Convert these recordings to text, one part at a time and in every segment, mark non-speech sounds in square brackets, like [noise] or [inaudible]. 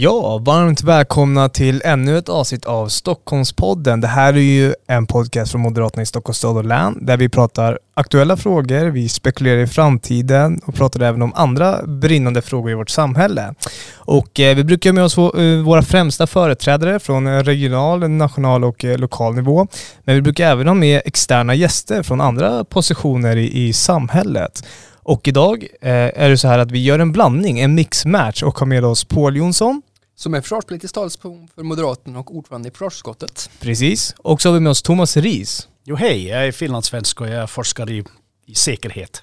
Ja, varmt välkomna till ännu ett avsnitt av Stockholmspodden. Det här är ju en podcast från Moderaterna i Stockholms stad och län där vi pratar aktuella frågor, vi spekulerar i framtiden och pratar även om andra brinnande frågor i vårt samhälle. Och eh, vi brukar med oss eh, våra främsta företrädare från eh, regional, national och eh, lokal nivå. Men vi brukar även ha med externa gäster från andra positioner i, i samhället. Och idag eh, är det så här att vi gör en blandning, en mixmatch och har med oss Paul Jonsson. Som är försvarspolitisk talesperson för Moderaterna och ordförande i försvarsutskottet. Precis. Och så har vi med oss Thomas Ries. Jo hej, jag är finlandssvensk och jag forskar i, i säkerhet.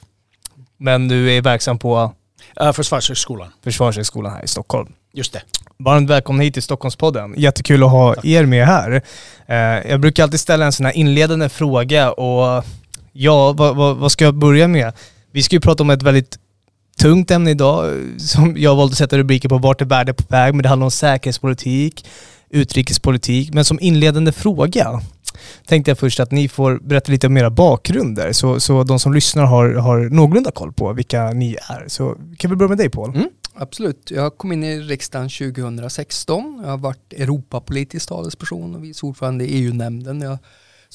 Men du är verksam på Uh, Försvarshögskolan. Försvarshögskolan här i Stockholm. Just det. Varmt välkomna hit till Stockholmspodden. Jättekul att ha er med här. Eh, jag brukar alltid ställa en sån här inledande fråga och ja, vad, vad, vad ska jag börja med? Vi ska ju prata om ett väldigt tungt ämne idag eh, som jag valde att sätta rubriker på vart är världen på väg, men det handlar om säkerhetspolitik, utrikespolitik. Men som inledande fråga tänkte jag först att ni får berätta lite om era bakgrunder så, så de som lyssnar har, har någorlunda koll på vilka ni är. Så kan vi börja med dig Paul? Mm, absolut, jag kom in i riksdagen 2016. Jag har varit Europapolitisk talesperson och vice ordförande i EU-nämnden. Jag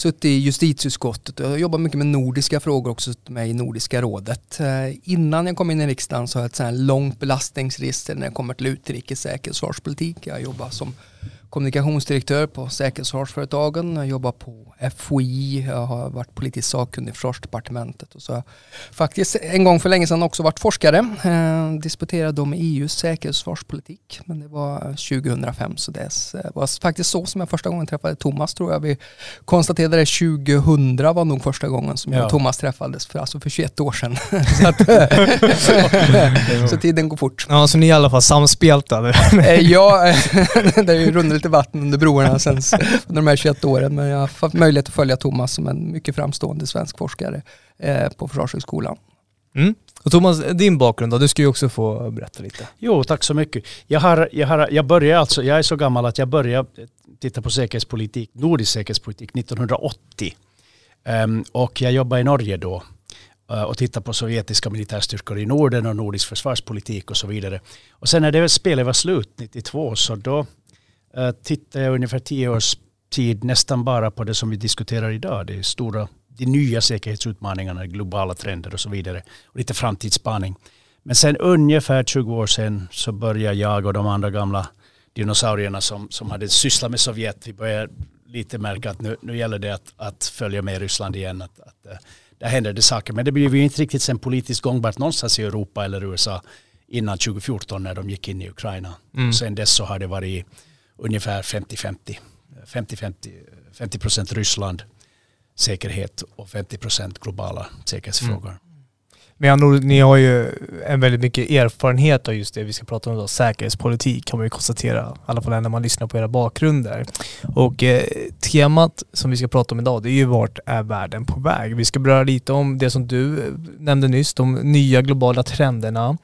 suttit i justitieutskottet och jag jobbar mycket med nordiska frågor också med i Nordiska rådet. Eh, innan jag kom in i riksdagen så har jag ett så här långt belastningsregister när det kommer till utrikes säkerhetsförsvarspolitik. Jag jobbar som kommunikationsdirektör på säkerhetsförsvarsföretagen. Jag jobbar på FOI, jag har varit politisk sakkunnig i försvarsdepartementet och så har jag faktiskt en gång för länge sedan också varit forskare. Eh, disputerade om EUs säkerhetsförsvarspolitik men det var 2005 så det var faktiskt så som jag första gången träffade Thomas tror jag. Vi konstaterade det 2000 var nog första gången som jag och Thomas träffades för, alltså för 21 år sedan. [laughs] så, att, [laughs] så tiden går fort. Ja, så ni är i alla fall samspelta? Eh, ja, [laughs] det är ju lite vatten under broarna sen [laughs] under de här 21 åren. Men jag har fått möjlighet att följa Thomas som en mycket framstående svensk forskare eh, på Försvarshögskolan. Mm. Och Thomas, din bakgrund då? Du ska ju också få berätta lite. Jo, tack så mycket. Jag, har, jag, har, jag började alltså, jag är så gammal att jag började titta på säkerhetspolitik, nordisk säkerhetspolitik 1980. Um, ehm, och jag jobbade i Norge då uh, och tittade på sovjetiska militärstyrkor i Norden och nordisk försvarspolitik och så vidare. Och sen när det spelet var slut 92 så då uh, tittade jag ungefär tio års tid nästan bara på det som vi diskuterar idag. Det är stora, de nya säkerhetsutmaningarna, globala trender och så vidare. Och lite framtidsspaning. Men sen ungefär 20 år sedan så började jag och de andra gamla dinosaurierna som, som hade sysslat med Sovjet, vi började lite märka att nu, nu gäller det att, att följa med Ryssland igen. Att, att, eh, där händer det saker. Men det blev ju inte riktigt sen politiskt gångbart någonstans i Europa eller USA innan 2014 när de gick in i Ukraina. Mm. Sen dess så har det varit ungefär 50-50. 50-50 procent Ryssland säkerhet och 50 procent globala säkerhetsfrågor. Mm. Men andra ni har ju en väldigt mycket erfarenhet av just det vi ska prata om idag, säkerhetspolitik kan man ju konstatera, i alla fall när man lyssnar på era bakgrunder. Och eh, temat som vi ska prata om idag, det är ju vart är världen på väg? Vi ska beröra lite om det som du eh, nämnde nyss, de nya globala trenderna.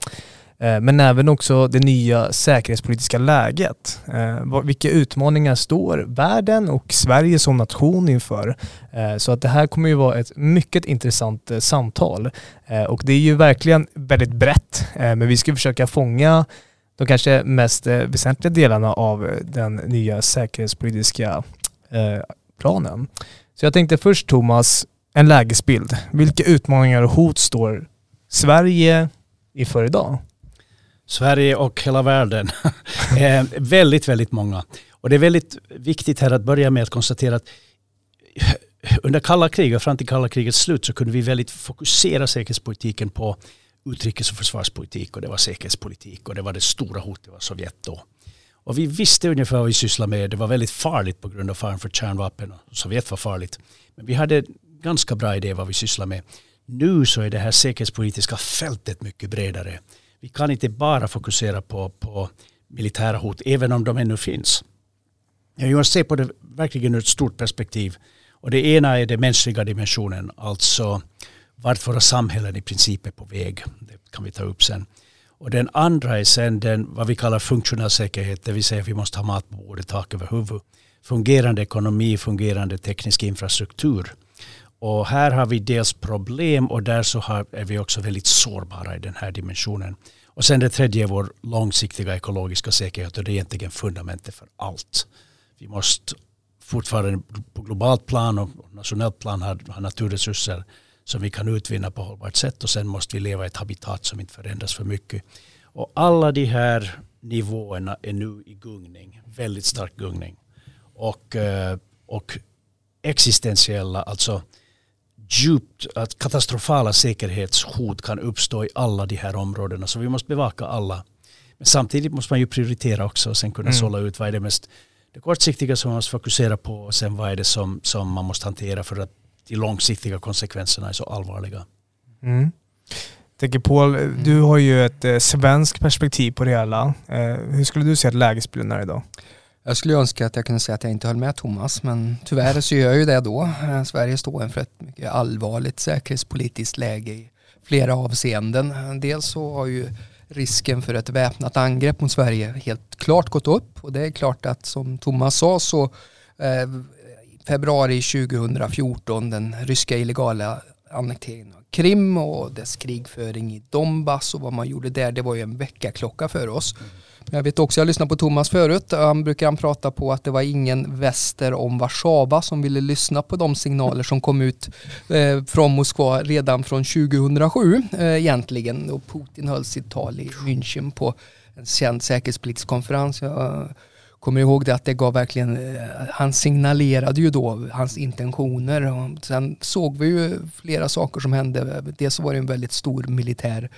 Eh, men även också det nya säkerhetspolitiska läget. Eh, vilka utmaningar står världen och Sverige som nation inför? Eh, så att det här kommer ju vara ett mycket intressant samtal. Och det är ju verkligen väldigt brett, men vi ska försöka fånga de kanske mest väsentliga delarna av den nya säkerhetspolitiska planen. Så jag tänkte först Thomas, en lägesbild. Vilka utmaningar och hot står Sverige inför idag? Sverige och hela världen. [laughs] Eh, väldigt, väldigt många. Och det är väldigt viktigt här att börja med att konstatera att under kalla kriget, fram till kalla krigets slut, så kunde vi väldigt fokusera säkerhetspolitiken på utrikes och försvarspolitik och det var säkerhetspolitik och det var det stora hotet, var Sovjet då. Och vi visste ungefär vad vi sysslade med. Det var väldigt farligt på grund av faran för kärnvapen. och Sovjet var farligt. Men vi hade ganska bra idé vad vi sysslade med. Nu så är det här säkerhetspolitiska fältet mycket bredare vi kan inte bara fokusera på, på militära hot, även om de ännu finns. Jag ser på det verkligen ur ett stort perspektiv. Och det ena är den mänskliga dimensionen, alltså vart våra samhällen i princip är på väg. Det kan vi ta upp sen. Och den andra är sen den vad vi kallar funktionell säkerhet, det vill säga att vi måste ha mat på bordet, tak över huvudet. Fungerande ekonomi, fungerande teknisk infrastruktur. Och här har vi dels problem och där så har, är vi också väldigt sårbara i den här dimensionen. Och sen det tredje är vår långsiktiga ekologiska säkerhet och det är egentligen fundamentet för allt. Vi måste fortfarande på globalt plan och nationellt plan ha, ha naturresurser som vi kan utvinna på hållbart sätt och sen måste vi leva i ett habitat som inte förändras för mycket. Och alla de här nivåerna är nu i gungning, väldigt stark gungning. Och, eh, och existentiella, alltså djupt, att katastrofala säkerhetshot kan uppstå i alla de här områdena. Så vi måste bevaka alla. Men samtidigt måste man ju prioritera också och sen kunna mm. sålla ut vad är det mest det kortsiktiga som man måste fokusera på och sen vad är det som, som man måste hantera för att de långsiktiga konsekvenserna är så allvarliga. Mm. tänker Paul, du har ju ett eh, svenskt perspektiv på det hela. Eh, hur skulle du säga att lägesbilden är idag? Jag skulle önska att jag kunde säga att jag inte höll med Thomas, men tyvärr så gör jag ju det då. Eh, Sverige står inför ett mycket allvarligt säkerhetspolitiskt läge i flera avseenden. Dels så har ju risken för ett väpnat angrepp mot Sverige helt klart gått upp och det är klart att som Thomas sa så eh, februari 2014 den ryska illegala annekteringen av Krim och dess krigföring i Donbass och vad man gjorde där det var ju en väckarklocka för oss. Mm. Jag vet också, jag lyssnade på Thomas förut, han brukar han prata på att det var ingen väster om Warszawa som ville lyssna på de signaler som kom ut eh, från Moskva redan från 2007 eh, egentligen. Och Putin höll sitt tal i München på en känd säkerhetspolitisk konferens. Jag eh, kommer ihåg det att det gav verkligen, eh, han signalerade ju då hans intentioner. Och sen såg vi ju flera saker som hände. Dels var det en väldigt stor militär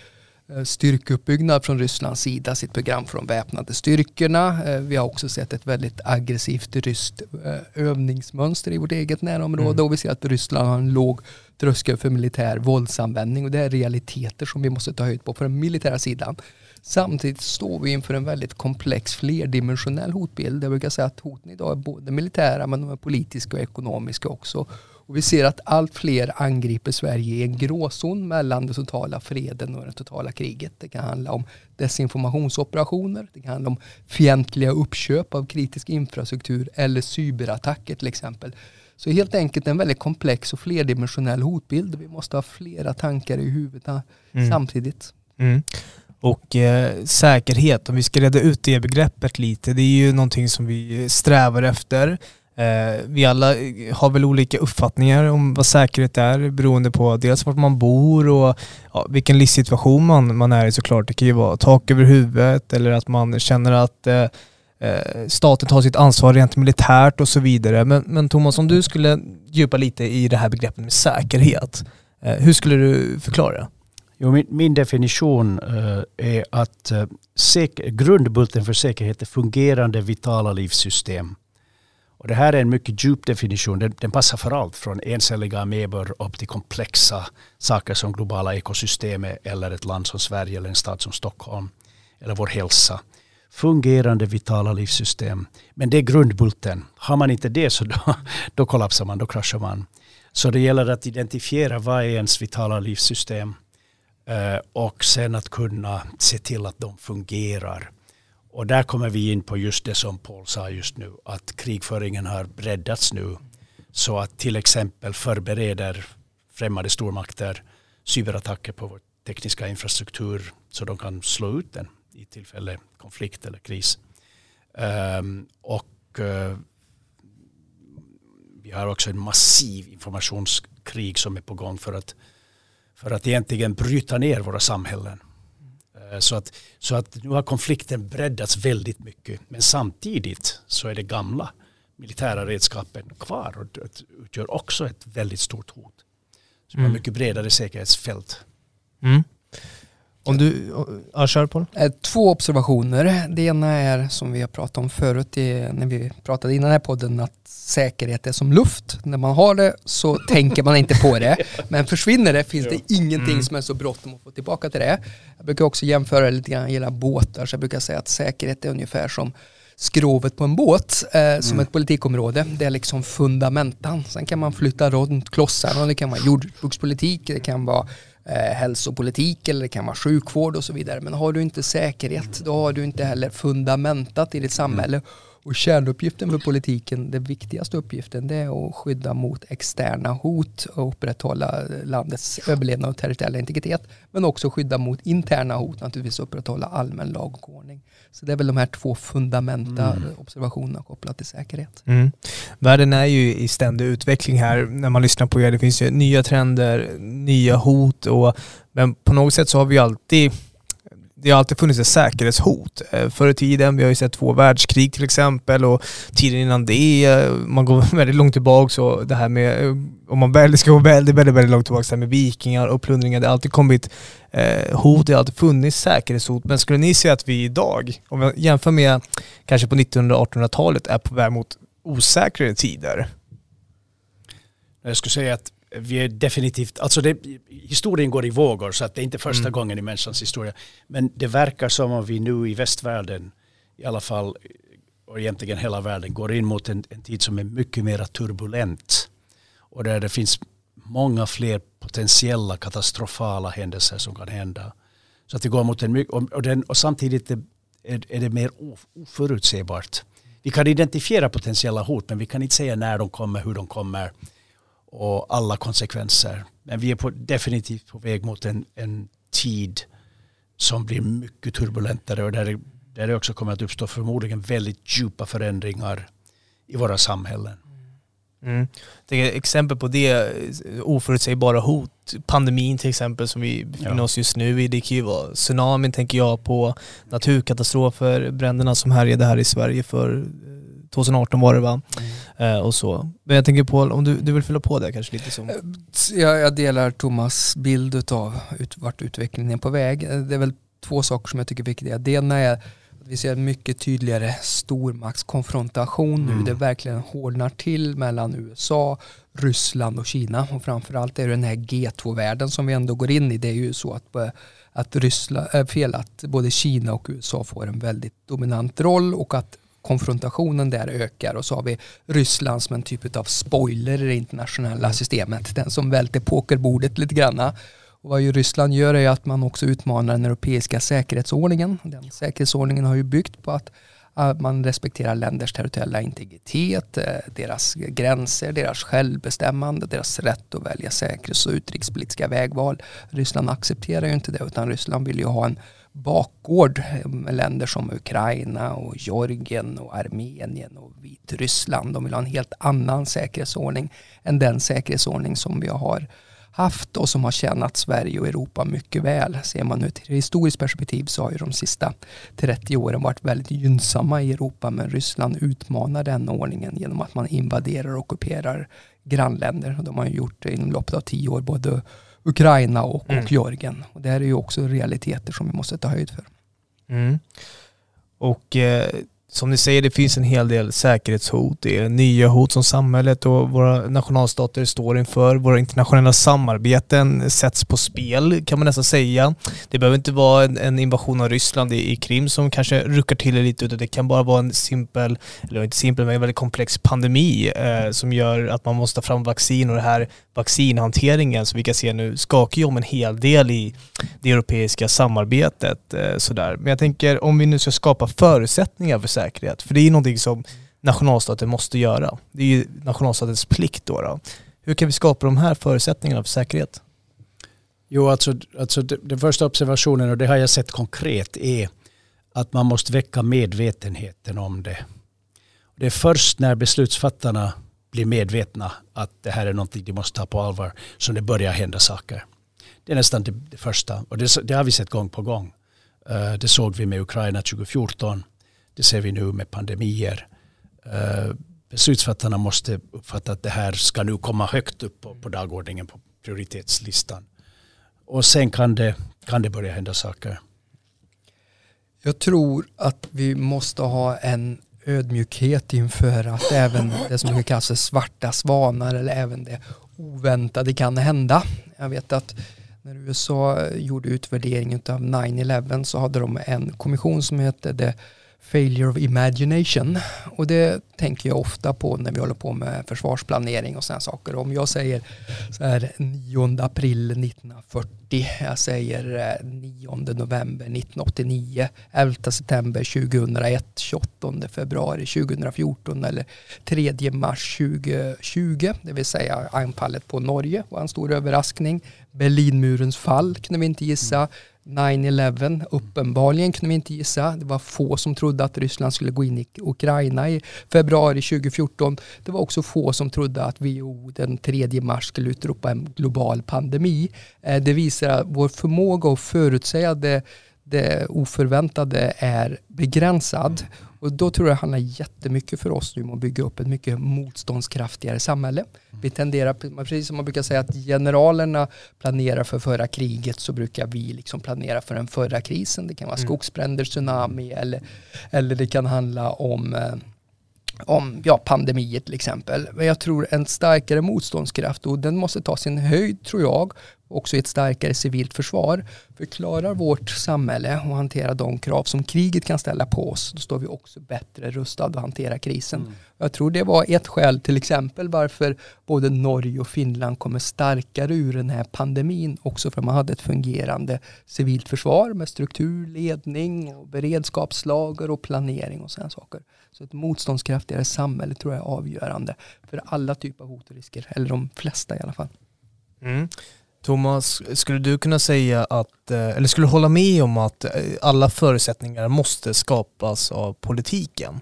styrkeuppbyggnad från Rysslands sida, sitt program för de väpnade styrkorna. Eh, vi har också sett ett väldigt aggressivt ryskt eh, övningsmönster i vårt eget närområde mm. och vi ser att Ryssland har en låg tröskel för militär våldsanvändning och det är realiteter som vi måste ta höjd på på den militära sidan. Samtidigt står vi inför en väldigt komplex flerdimensionell hotbild. Jag brukar säga att hoten idag är både militära men de är politiska och ekonomiska också. Och vi ser att allt fler angriper Sverige i en gråzon mellan den totala freden och det totala kriget. Det kan handla om desinformationsoperationer, det kan handla om fientliga uppköp av kritisk infrastruktur eller cyberattacker till exempel. Så helt enkelt en väldigt komplex och flerdimensionell hotbild. Vi måste ha flera tankar i huvudet mm. samtidigt. Mm. Och eh, säkerhet, om vi ska reda ut det begreppet lite, det är ju någonting som vi strävar efter. Eh, vi alla eh, har väl olika uppfattningar om vad säkerhet är beroende på dels vart man bor och ja, vilken livssituation man, man är i såklart. Det kan ju vara tak över huvudet eller att man känner att eh, eh staten tar sitt ansvar rent militärt och så vidare. Men, men Thomas, om du skulle djupa lite i det här begreppet med säkerhet, eh, hur skulle du förklara? Jo, min, min definition eh, är att eh, grundbulten för säkerhet är fungerande vitala livssystem och det här är en mycket djup definition. Den, den passar för allt från encelliga amebor upp till komplexa saker som globala ekosystem eller ett land som Sverige eller en stad som Stockholm. Eller vår hälsa. Fungerande vitala livssystem. Men det är grundbulten. Har man inte det så då, [laughs] då kollapsar man, då kraschar man. Så det gäller att identifiera vad är ens vitala livssystem eh, och sen att kunna se till att de fungerar och där kommer vi in på just det som Paul sa just nu, att krigföringen har breddats nu. Så att till exempel förbereder främmande stormakter cyberattacker på vår tekniska infrastruktur så de kan slå ut den i tillfälle konflikt eller kris. Um, och uh, vi har också en massiv informationskrig som är på gång för att, för att egentligen bryta ner våra samhällen. Eh, så att, så att nu har konflikten breddats väldigt mycket. Men samtidigt så är det gamla militära redskapen kvar och utgör också ett väldigt stort hot. Så mm. mycket bredare säkerhetsfält. Mm. Om du, ja, kör på eh, Två observationer. Det ena är som vi har pratat om förut när vi pratade innan den här podden att säkerhet är som luft. När man har det så [laughs] tänker man inte på det. Men försvinner det finns det ingenting mm. som är så bråttom att få tillbaka till det. Jag brukar också jämföra lite grann gälla båtar så jag brukar säga att säkerhet är ungefär som skrovet på en båt eh, mm. som ett politikområde. Det är liksom fundamentan. Sen kan man flytta runt klossarna det kan vara jordbrukspolitik, det kan vara Eh, hälsopolitik eller det kan vara sjukvård och så vidare. Men har du inte säkerhet då har du inte heller fundamentat i ditt samhälle. Och kärnuppgiften för politiken, den viktigaste uppgiften, det är att skydda mot externa hot och upprätthålla landets överlevnad och territoriella integritet. Men också skydda mot interna hot, naturligtvis upprätthålla allmän lag och ordning. Så det är väl de här två fundamenta mm. observationerna kopplat till säkerhet. Mm. Världen är ju i ständig utveckling här när man lyssnar på er. Det finns ju nya trender, nya hot och men på något sätt så har vi alltid det har alltid funnits ett säkerhetshot. Eh, förr i tiden, vi har ju sett två världskrig till exempel och tiden innan det, eh, man går [laughs] väldigt långt tillbaka så det här med, eh, om man väl ska gå väldigt, väldigt, väldigt långt tillbaka, det här med vikingar och plundringar, det har alltid kommit eh, hot, det har alltid funnits säkerhetshot. Men skulle ni säga att vi idag, om vi jämför med kanske på 1900-1800-talet, är på väg mot osäkrare tider? Jag skulle säga att vi är definitivt, alltså det, historien går i vågor så att det är inte första mm. gången i människans historia. Men det verkar som om vi nu i västvärlden, i alla fall och egentligen hela världen, går in mot en, en tid som är mycket mer turbulent. Och där det finns många fler potentiella katastrofala händelser som kan hända. Så att det går mot en och, den, och samtidigt är, är det mer oförutsägbart. Vi kan identifiera potentiella hot men vi kan inte säga när de kommer, hur de kommer och alla konsekvenser. Men vi är på, definitivt på väg mot en, en tid som blir mycket turbulentare och där det, där det också kommer att uppstå förmodligen väldigt djupa förändringar i våra samhällen. Mm. Det exempel på det, oförutsägbara hot, pandemin till exempel som vi befinner ja. oss just nu i, det kan ju vara tsunamin tänker jag på, naturkatastrofer, bränderna som härjade här i Sverige för 2018 var det va? Mm. Eh, och så. Men jag tänker på, om du, du vill fylla på det kanske lite som... Eh, jag, jag delar Thomas bild av ut, vart utvecklingen är på väg. Eh, det är väl två saker som jag tycker är viktiga. Det ena är att vi ser en mycket tydligare stormaktskonfrontation nu. Mm. Det verkligen hårdnar till mellan USA, Ryssland och Kina. Och framförallt är det den här G2-världen som vi ändå går in i. Det är ju så att att, Ryssland, äh, fel, att både Kina och USA får en väldigt dominant roll och att konfrontationen där ökar och så har vi Ryssland som en typ av spoiler i det internationella mm. systemet. Den som välter pokerbordet lite granna. Och vad ju Ryssland gör är att man också utmanar den europeiska säkerhetsordningen. Den säkerhetsordningen har ju byggt på att man respekterar länders territoriella integritet, eh, deras gränser, deras självbestämmande, deras rätt att välja säkerhets och utrikespolitiska vägval. Ryssland accepterar ju inte det utan Ryssland vill ju ha en bakgård med länder som Ukraina och Georgien och Armenien och Vitryssland. De vill ha en helt annan säkerhetsordning än den säkerhetsordning som vi har haft och som har tjänat Sverige och Europa mycket väl. Ser man ur ett historiskt perspektiv så har ju de sista 30 åren varit väldigt gynnsamma i Europa men Ryssland utmanar den ordningen genom att man invaderar och ockuperar grannländer. Och de har gjort det inom loppet av tio år både Ukraina och, mm. och Georgien. Och det här är ju också realiteter som vi måste ta höjd för. Mm. Och eh, som ni säger, det finns en hel del säkerhetshot. Det är nya hot som samhället och våra nationalstater står inför. Våra internationella samarbeten sätts på spel kan man nästan säga. Det behöver inte vara en, en invasion av Ryssland i, i, Krim som kanske ruckar till det lite utan det kan bara vara en simpel, eller inte simpel, men en väldigt komplex pandemi eh, som gör att man måste ta fram vaccin och det här vaccinhanteringen som vi kan se nu skakar ju om en hel del i det europeiska samarbetet. Eh, sådär. Men jag tänker om vi nu ska skapa förutsättningar för säkerhet, för det är ju någonting som nationalstaten måste göra. Det är ju nationalstatens plikt då. då. Hur kan vi skapa de här förutsättningarna för säkerhet? Jo, alltså, alltså den första observationen, och det har jag sett konkret, är att man måste väcka medvetenheten om det. Det är först när beslutsfattarna blir medvetna att det här är någonting de måste ta på allvar så det börjar hända saker. Det är nästan det, det första och det, det, har vi sett gång på gång. Uh, det såg vi med Ukraina 2014. Det ser vi nu med pandemier. Uh, beslutsfattarna måste uppfatta att det här ska nu komma högt upp på, på dagordningen på prioritetslistan. Och sen kan det, kan det börja hända saker. Jag tror att vi måste ha en ödmjukhet inför att även det som kallas för svarta svanar eller även det oväntade kan hända. Jag vet att när USA gjorde utvärderingen av 9-11 så hade de en kommission som hette The failure of imagination. Och det tänker jag ofta på när vi håller på med försvarsplanering och sådana saker. Om jag säger så här 9 april 1940, jag säger eh, 9 november 1989, 11 september 2001, 28 februari 2014 eller 3 mars 2020, det vill säga anfallet på Norge var en stor överraskning. Berlinmurens fall kunde vi inte gissa. 9-11, uppenbarligen kunde vi inte gissa. Det var få som trodde att Ryssland skulle gå in i Ukraina i februari 2014. Det var också få som trodde att WHO den 3 mars skulle utropa en global pandemi. Eh, det visar vår förmåga att förutsäga det, det oförväntade är begränsad och då tror jag det handlar jättemycket för oss nu om att bygga upp ett mycket motståndskraftigare samhälle. Mm. Vi tenderar, precis som man brukar säga att generalerna planerar för förra kriget så brukar vi liksom planera för den förra krisen. Det kan vara mm. skogsbränder, tsunami eller, eller det kan handla om eh, om ja, pandemier till exempel. Men jag tror en starkare motståndskraft och den måste ta sin höjd tror jag också i ett starkare civilt försvar. Förklarar vårt samhälle och hantera de krav som kriget kan ställa på oss, då står vi också bättre rustade att hantera krisen. Mm. Jag tror det var ett skäl till exempel varför både Norge och Finland kommer starkare ur den här pandemin, också för att man hade ett fungerande civilt försvar med struktur, ledning och beredskapslager och planering och sådana saker. Så ett motståndskraftigare samhälle tror jag är avgörande för alla typer av hot och risker, eller de flesta i alla fall. Mm. Thomas, skulle du kunna säga att, eh, eller skulle du hålla med om att eh, alla förutsättningar måste skapas av politiken?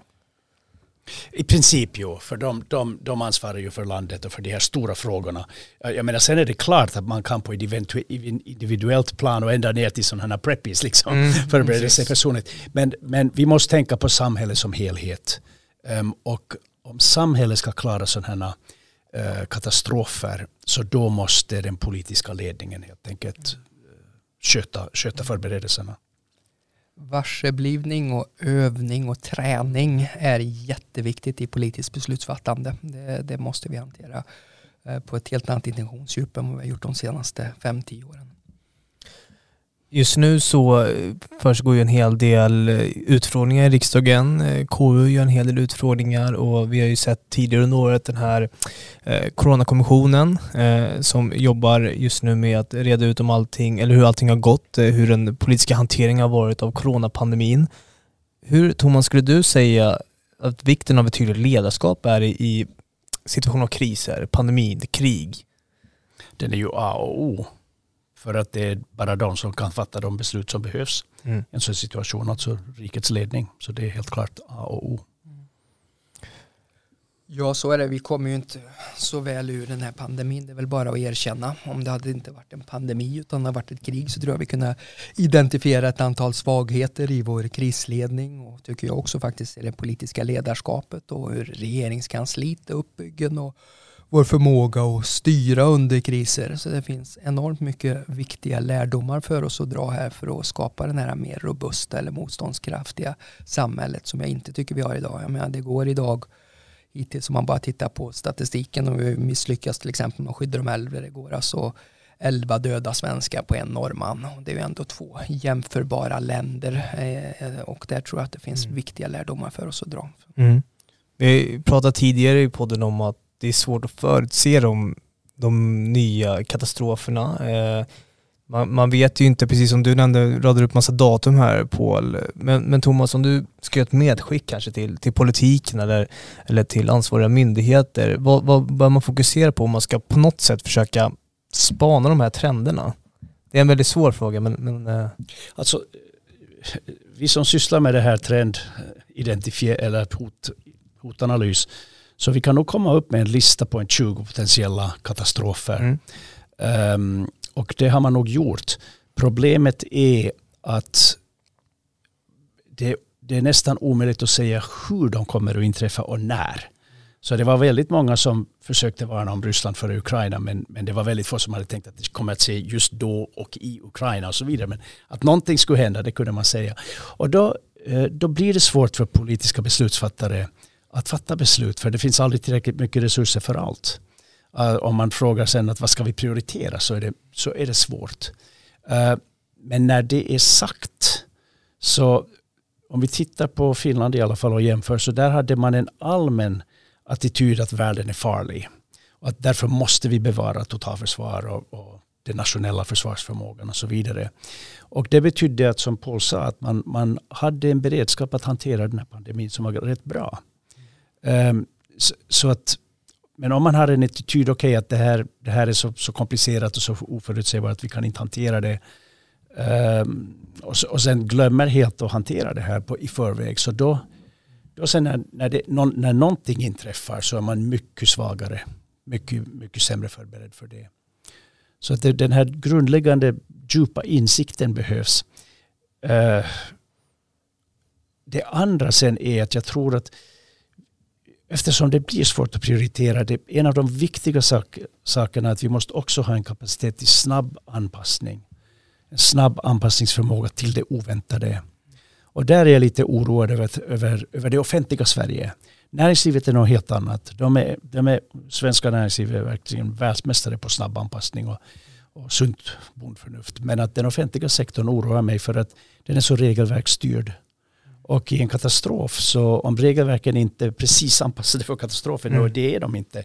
I princip jo, för de, de, de ansvarar ju för landet och för de här stora frågorna. Jag menar sen är det klart att man kan på ett individuellt plan och ända ner till sådana här preppies liksom mm, [laughs] förbereda sig personligt. Men, men vi måste tänka på samhället som helhet. Um, och om samhället ska klara sådana här Eh, Eh, katastrofer så då måste den politiska ledningen helt enkelt eh, sköta, sköta förberedelserna. Varseblivning och övning och träning är jätteviktigt i politiskt beslutsfattande. Det, det måste vi hantera eh, på ett helt annat intentionsdjup än vad vi har gjort de senaste 5-10 åren. Just nu så eh, försiggår ju en hel del eh, utfrågningar i riksdagen. Eh, KU gör en hel del utfrågningar och vi har ju sett tidigare under året den här Coronakommissionen som jobbar just nu med att reda ut om allting, eller hur allting har gått, hur den politiska hanteringen har varit av coronapandemin. Hur, Thomas, skulle du säga att vikten av ett tydligt ledarskap är i, situationer av kriser, pandemin, krig? Den är ju A och O för att det är bara de som kan fatta de beslut som behövs mm. i en sån situation, alltså rikets ledning. Så det är helt klart A och O. Ja, så är det. Vi kommer ju inte så väl ur den här pandemin. Det är väl bara att erkänna. Om det hade inte varit en pandemi utan det hade varit ett krig så tror jag vi kunde identifiera ett antal svagheter i vår krisledning och tycker jag också faktiskt i det politiska ledarskapet och hur regeringskansliet är uppbyggen och vår förmåga att styra under kriser. Så det finns enormt mycket viktiga lärdomar för oss att dra här för att skapa den här mer robusta eller motståndskraftiga samhället som jag inte tycker vi har idag. Jag menar, det går idag hittills om man bara tittar på statistiken och vi misslyckas till exempel med att skydda de äldre. Det går alltså 11 döda svenskar på en norrman. Det är ju ändå två jämförbara länder eh, och där tror jag att det finns mm. viktiga lärdomar för oss att dra. Mm. Vi pratade tidigare i podden om att det är svårt att förutse de, de nya katastroferna. Eh, man, man, vet ju inte, precis som du nämnde, radar upp massa datum här Paul. Men, men Thomas, om du ska göra ett medskick kanske till, till politiken eller, eller till ansvariga myndigheter. Vad, vad bör man fokusera på om man ska på något sätt försöka spana de här trenderna? Det är en väldigt svår fråga men... men. Eh. Alltså, vi som sysslar med det här trendidentifiering eller hot, hotanalys så vi kan nog komma upp med en lista på en 20 potentiella katastrofer. Mm. Um, och det har man nog gjort. Problemet är att det, det, är nästan omöjligt att säga hur de kommer att inträffa och när. Så det var väldigt många som försökte varna om Ryssland före Ukraina men, men det var väldigt få som hade tänkt att det kommer att se just då och i Ukraina och så vidare. Men att någonting skulle hända det kunde man säga. Och då, eh, då blir det svårt för politiska beslutsfattare att fatta beslut för det finns aldrig tillräckligt mycket resurser för allt. Uh, om man frågar sen att vad ska vi prioritera så är det, så är det svårt. Uh, men när det är sagt så om vi tittar på Finland i alla fall och jämför så där hade man en allmän attityd att världen är farlig. Och att därför måste vi bevara totalförsvar och, och den nationella försvarsförmågan och så vidare. Och det betydde att som Paul sa att man, man hade en beredskap att hantera den här pandemin som var rätt bra. Ehm, så, att, men om man har en attityd, okej okay, att det här, det här är så, så komplicerat och så oförutsägbart att vi kan inte hantera det. Ehm, och, och sen glömmer helt att hantera det här på, i förväg. Så då, då sen när, när, det, när någonting inträffar så är man mycket svagare. Mycket, mycket sämre förberedd för det. Så att det, den här grundläggande djupa insikten behövs. Uh, det andra sen är att jag tror att eftersom det blir svårt att prioritera, det en av de viktiga sak, sakerna är att vi måste också ha en kapacitet till snabb anpassning. En snabb anpassningsförmåga till det oväntade. Och där är jag lite oroad över, över, över det offentliga Sverige. Näringslivet är något helt annat. De är, de är, svenska näringslivet är verkligen världsmästare på snabb anpassning och, och sunt bondförnuft. Men att den offentliga sektorn oroar mig för att den är så regelverksstyrd. Och i en katastrof, så om regelverken inte är precis anpassade för katastrofen, mm. och det är de inte,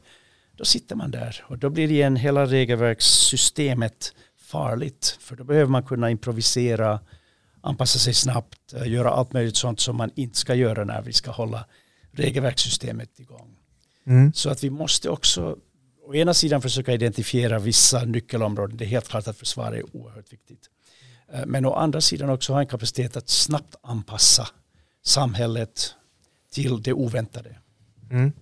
då sitter man där. Och då blir igen hela regelverkssystemet farligt. För då behöver man kunna improvisera, anpassa sig snabbt, eh, göra allt möjligt sånt som man inte ska göra när vi ska hålla regelverkssystemet igång. Mm. Så att vi måste också å ena sidan försöka identifiera vissa nyckelområden. Det är helt klart att försvar är oerhört viktigt. Eh, men å andra sidan också ha en kapacitet att snabbt anpassa samhället till det oväntade. Mm.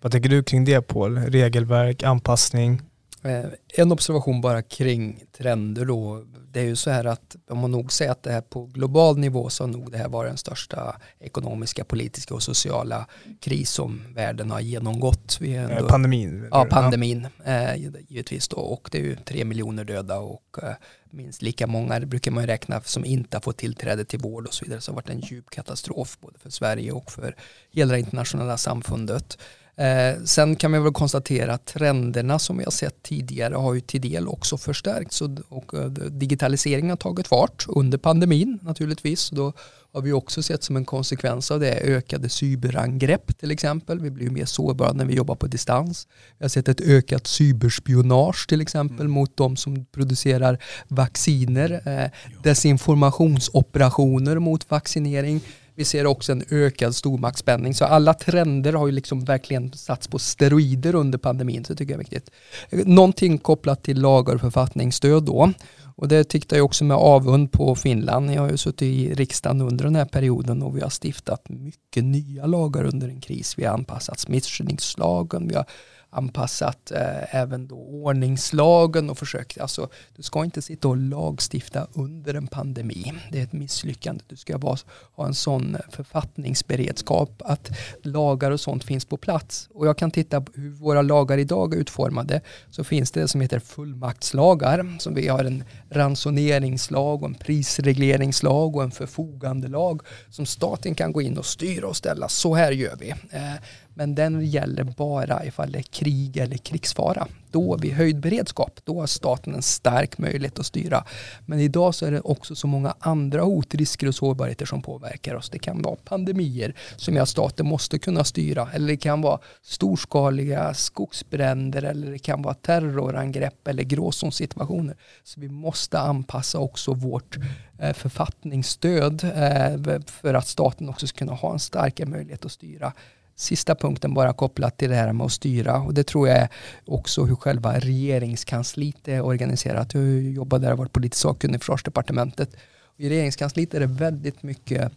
Vad tänker du kring det Paul? Regelverk, anpassning? Eh, en observation bara kring trender då. Det är ju så här att man må nog säga att det här på global nivå så har nog det här varit den största ekonomiska, politiska och sociala kris som världen har genomgått. Vi ändå, pandemin? Ja, pandemin eh, givetvis då. Och det är ju tre miljoner döda och eh, minst lika många, det brukar man räkna, som inte har fått tillträde till vård och så vidare. Så det har varit en djup katastrof både för Sverige och för hela det internationella samfundet. Eh, sen kan vi väl konstatera att trenderna som vi har sett tidigare har ju till del också förstärkts och, och eh, digitaliseringen har tagit fart under pandemin naturligtvis. Då har vi också sett som en konsekvens av det ökade cyberangrepp till exempel. Vi blir mer sårbara när vi jobbar på distans. Vi har sett ett ökat cyberspionage till exempel mm. mot de som producerar vacciner. Eh, desinformationsoperationer mot vaccinering vi ser också en ökad stormaktsspänning. Så alla trender har ju liksom verkligen satts på steroider under pandemin. Så det tycker jag är viktigt. Någonting kopplat till lagar och författningsstöd då. Och det tittar jag också med avund på Finland. Jag har ju suttit i riksdagen under den här perioden och vi har stiftat mycket nya lagar under en kris. Vi har anpassat smittskyddslagen, vi har anpassat eh, även då ordningslagen och försökt, alltså du ska inte sitta och lagstifta under en pandemi. Det är ett misslyckande. Du ska vara, ha en sån författningsberedskap att lagar och sånt finns på plats. Och jag kan titta på hur våra lagar idag är utformade så finns det som heter fullmaktslagar. Som vi har en ransoneringslag och en prisregleringslag och en förfogandelag som staten kan gå in och styra och ställa. Så här gör vi. Eh, men den gäller bara ifall det är krig eller krigsfara. Då vid höjd beredskap, då har staten en stark möjlighet att styra. Men idag så är det också så många andra hot, risker och sårbarheter som påverkar oss. Det kan vara pandemier som gör att staten måste kunna styra. Eller det kan vara storskaliga skogsbränder eller det kan vara terrorangrepp eller gråzonsituationer. Så vi måste anpassa också vårt eh, författningsstöd eh, för att staten också ska kunna ha en starkare möjlighet att styra sista punkten bara kopplat till det här med att styra och det tror jag är också hur själva regeringskansliet är organiserat. Jag jobbar där och varit politisk sakkunnig i försvarsdepartementet. I regeringskansliet är det väldigt mycket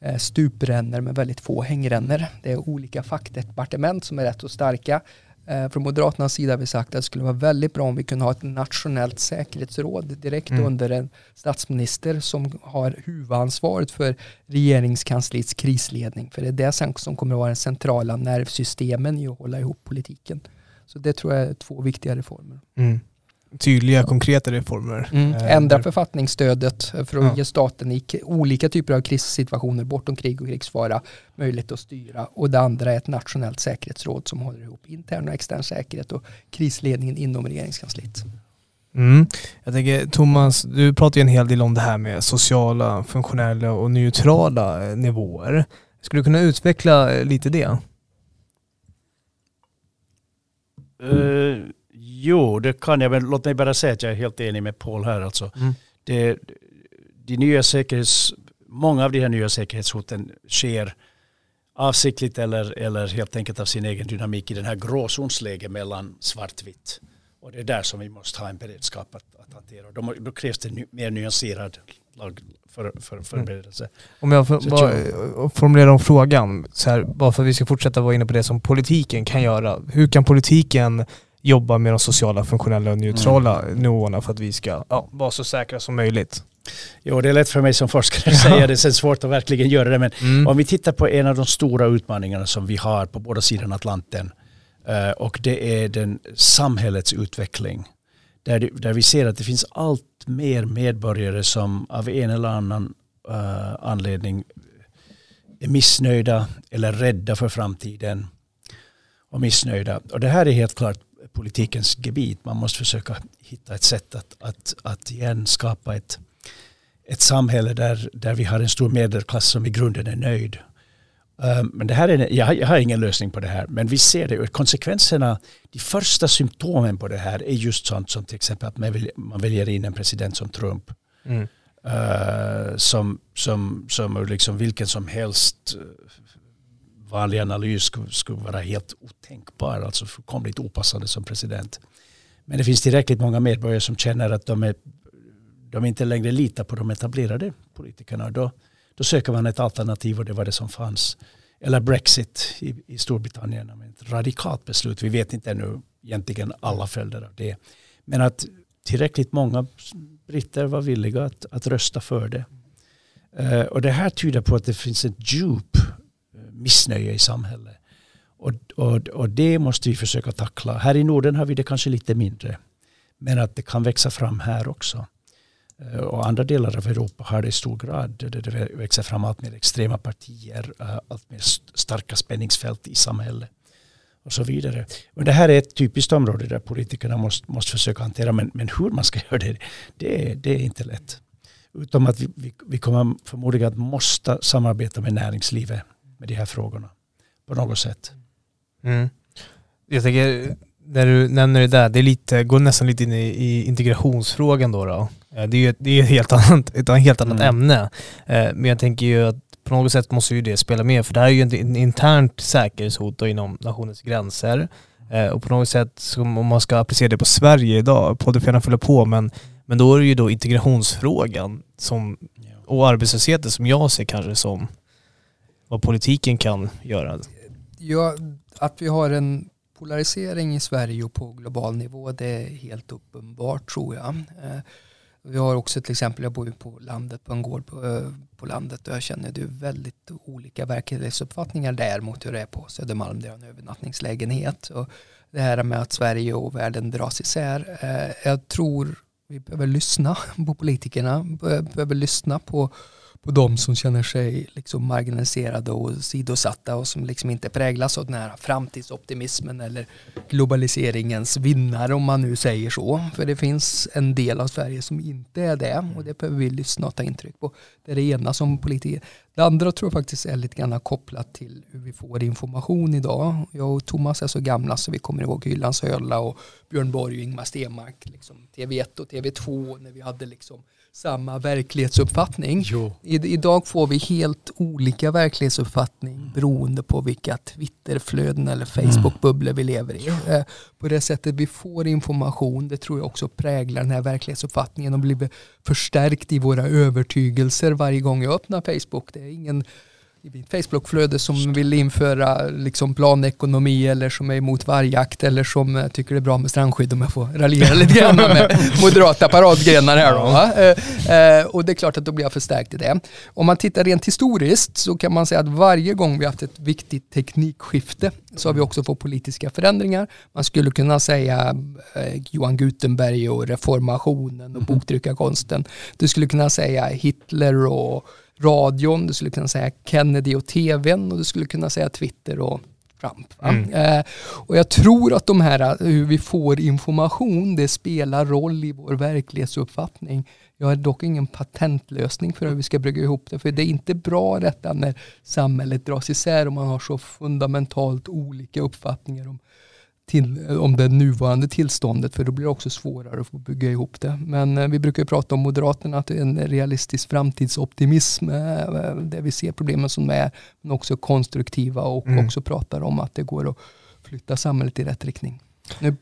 eh, stuprännor med väldigt få hängrännor. Det är olika fackdepartement som är rätt så starka från Moderaternas sida har vi sagt att det skulle vara väldigt bra om vi kunde ha ett nationellt säkerhetsråd direkt mm. under en statsminister som har huvudansvaret för regeringskansliets krisledning. För det är det som kommer att vara den centrala nervsystemen i att hålla ihop politiken. Så det tror jag är två viktiga reformer. Mm tydliga, konkreta reformer. Mm. Eh, Ändra författningsstödet för att ja. ge staten i olika typer av krissituationer bortom krig och krigsfara möjlighet att styra. Och det andra är ett nationellt säkerhetsråd som håller ihop intern och extern säkerhet och krisledningen inom regeringskansliet. Mm. Jag tänker Thomas, du pratar ju en hel del om det här med sociala, funktionella och neutrala eh, nivåer. Skulle du kunna utveckla eh, lite det? Uh, jo, det kan jag, men låt mig bara säga att jag är helt enig med Paul här. Alltså. Mm. Det, de nya säkerhets, många av de här nya säkerhetshoten sker avsiktligt eller, eller helt enkelt av sin egen dynamik i den här gråzonsläget mellan svartvitt. Och det är där som vi måste ha en beredskap att, att hantera. Då, då krävs det ny, mer nyanserad lag, för, för, förberedelse. Mm. Om jag får bara formulera om frågan, så här, bara för att vi ska fortsätta vara inne på det som politiken kan göra. Hur kan politiken jobba med de sociala, funktionella och neutrala mm. nivåerna för att vi ska ja, vara så säkra som möjligt? Jo, det är lätt för mig som forskare att säga det. Är svårt att verkligen göra det. Men mm. om vi tittar på en av de stora utmaningarna som vi har på båda sidorna Atlanten uh, och det är den samhällets utveckling. Där, där vi ser att det finns allt mer medborgare som av en eller annan uh, anledning är missnöjda eller rädda för framtiden och missnöjda. Och det här är helt klart politikens gebit. Man måste försöka hitta ett sätt att, att, att igen skapa ett, ett samhälle där, där vi har en stor medelklass som i grunden är nöjd. Um, men det här är, jag, jag har ingen lösning på det här, men vi ser det. Konsekvenserna, de första symptomen på det här är just sånt som till exempel att man, man väljer in en president som Trump. Mm. Uh, som, som, som liksom vilken som helst vanlig analys skulle, skulle vara helt otänkbar, alltså fullkomligt opassande som president. Men det finns tillräckligt många medborgare som känner att de, är, de inte längre litar på de etablerade politikerna. Då, då söker man ett alternativ och det var det som fanns. Eller Brexit i, i Storbritannien. Ett radikalt beslut. Vi vet inte ännu egentligen alla följder av det. Men att tillräckligt många britter var villiga att, att rösta för det. Uh, och det här tyder på att det finns ett djup missnöje i samhället. Och, och, och det måste vi försöka tackla. Här i Norden har vi det kanske lite mindre. Men att det kan växa fram här också. Eh, och andra delar av Europa har det i stor grad. Det växer fram allt mer extrema partier, eh, allt mer starka spänningsfält i samhället och så vidare. Men det här är ett typiskt område där politikerna måste, måste försöka hantera. Men, men hur man ska göra det, det är, det är inte lätt. Utom att vi, vi, vi kommer förmodligen att måste samarbeta med näringslivet med de här frågorna på något sätt. Mm. Jag tänker, när du nämner det där, det är lite, går nästan lite in i, i integrationsfrågan då. då. Det är ju det är ett helt annat, ett helt annat mm. ämne. Eh, men jag tänker ju att på något sätt måste ju det spela med, för det här är ju ett internt säkerhetshot inom nationens gränser. Eh, och på något sätt, om man ska applicera det på Sverige idag, podden får gärna fylla på, men, men då är det ju då integrationsfrågan som, och arbetslösheten som jag ser kanske som vad politiken kan göra? Ja, att vi har en polarisering i Sverige och på global nivå det är helt uppenbart tror jag. Eh, vi har också till exempel, jag bor ju på landet, på en gård på, eh, på landet och jag känner det är väldigt olika verklighetsuppfattningar där mot hur det är på Södermalm där jag har en övernattningslägenhet. Och det här med att Sverige och världen dras isär. Eh, jag tror vi behöver lyssna på politikerna, behöver lyssna på på de som känner sig liksom marginaliserade och sidosatta och som liksom inte präglas av den här framtidsoptimismen eller globaliseringens vinnare om man nu säger så. För det finns en del av Sverige som inte är det och det behöver vi lyssna och ta intryck på. Det är det ena som politiker. Det andra tror jag faktiskt är lite grann kopplat till hur vi får information idag. Jag och Thomas är så gamla så vi kommer ihåg Hylands Hölla och Björn Borg och Ingmar Stenmark, liksom TV1 och TV2 när vi hade liksom samma verklighetsuppfattning. I, idag får vi helt olika verklighetsuppfattning beroende på vilka Twitterflöden eller Facebookbubblor vi lever i. Eh, på det sättet vi får information, det tror jag också präglar den här verklighetsuppfattningen och blir förstärkt i våra övertygelser varje gång jag öppnar Facebook. Det är ingen i mitt Facebookflöde som vill införa liksom planekonomi eller som är emot vargjakt eller som eh, tycker det är bra med strandskydd om jag får raljera [laughs] lite grann med moderata paradgrenar här då. Eh, eh, och det är klart att då blir jag förstärkt i det. Om man tittar rent historiskt så kan man säga att varje gång vi haft ett viktigt teknikskifte så har vi också fått politiska förändringar. Man skulle kunna säga Johan Gutenberg och reformationen och mhm. boktryckarkonsten. Du skulle kunna säga Hitler och radion, du skulle kunna säga Kennedy och tvn och du skulle kunna säga Twitter och Trump. Mm. Eh, och jag tror att de här, hur vi får information, det spelar roll i vår verklighetsuppfattning. Jag har dock ingen patentlösning för hur vi ska brygga ihop det, för det är inte bra detta när samhället dras isär och man har så fundamentalt olika uppfattningar om till, om det nuvarande tillståndet för då blir det också svårare att få bygga ihop det. Men eh, vi brukar prata om Moderaterna att det är en realistisk framtidsoptimism eh, där vi ser problemen som är men också konstruktiva och mm. också pratar om att det går att flytta samhället i rätt riktning. Nu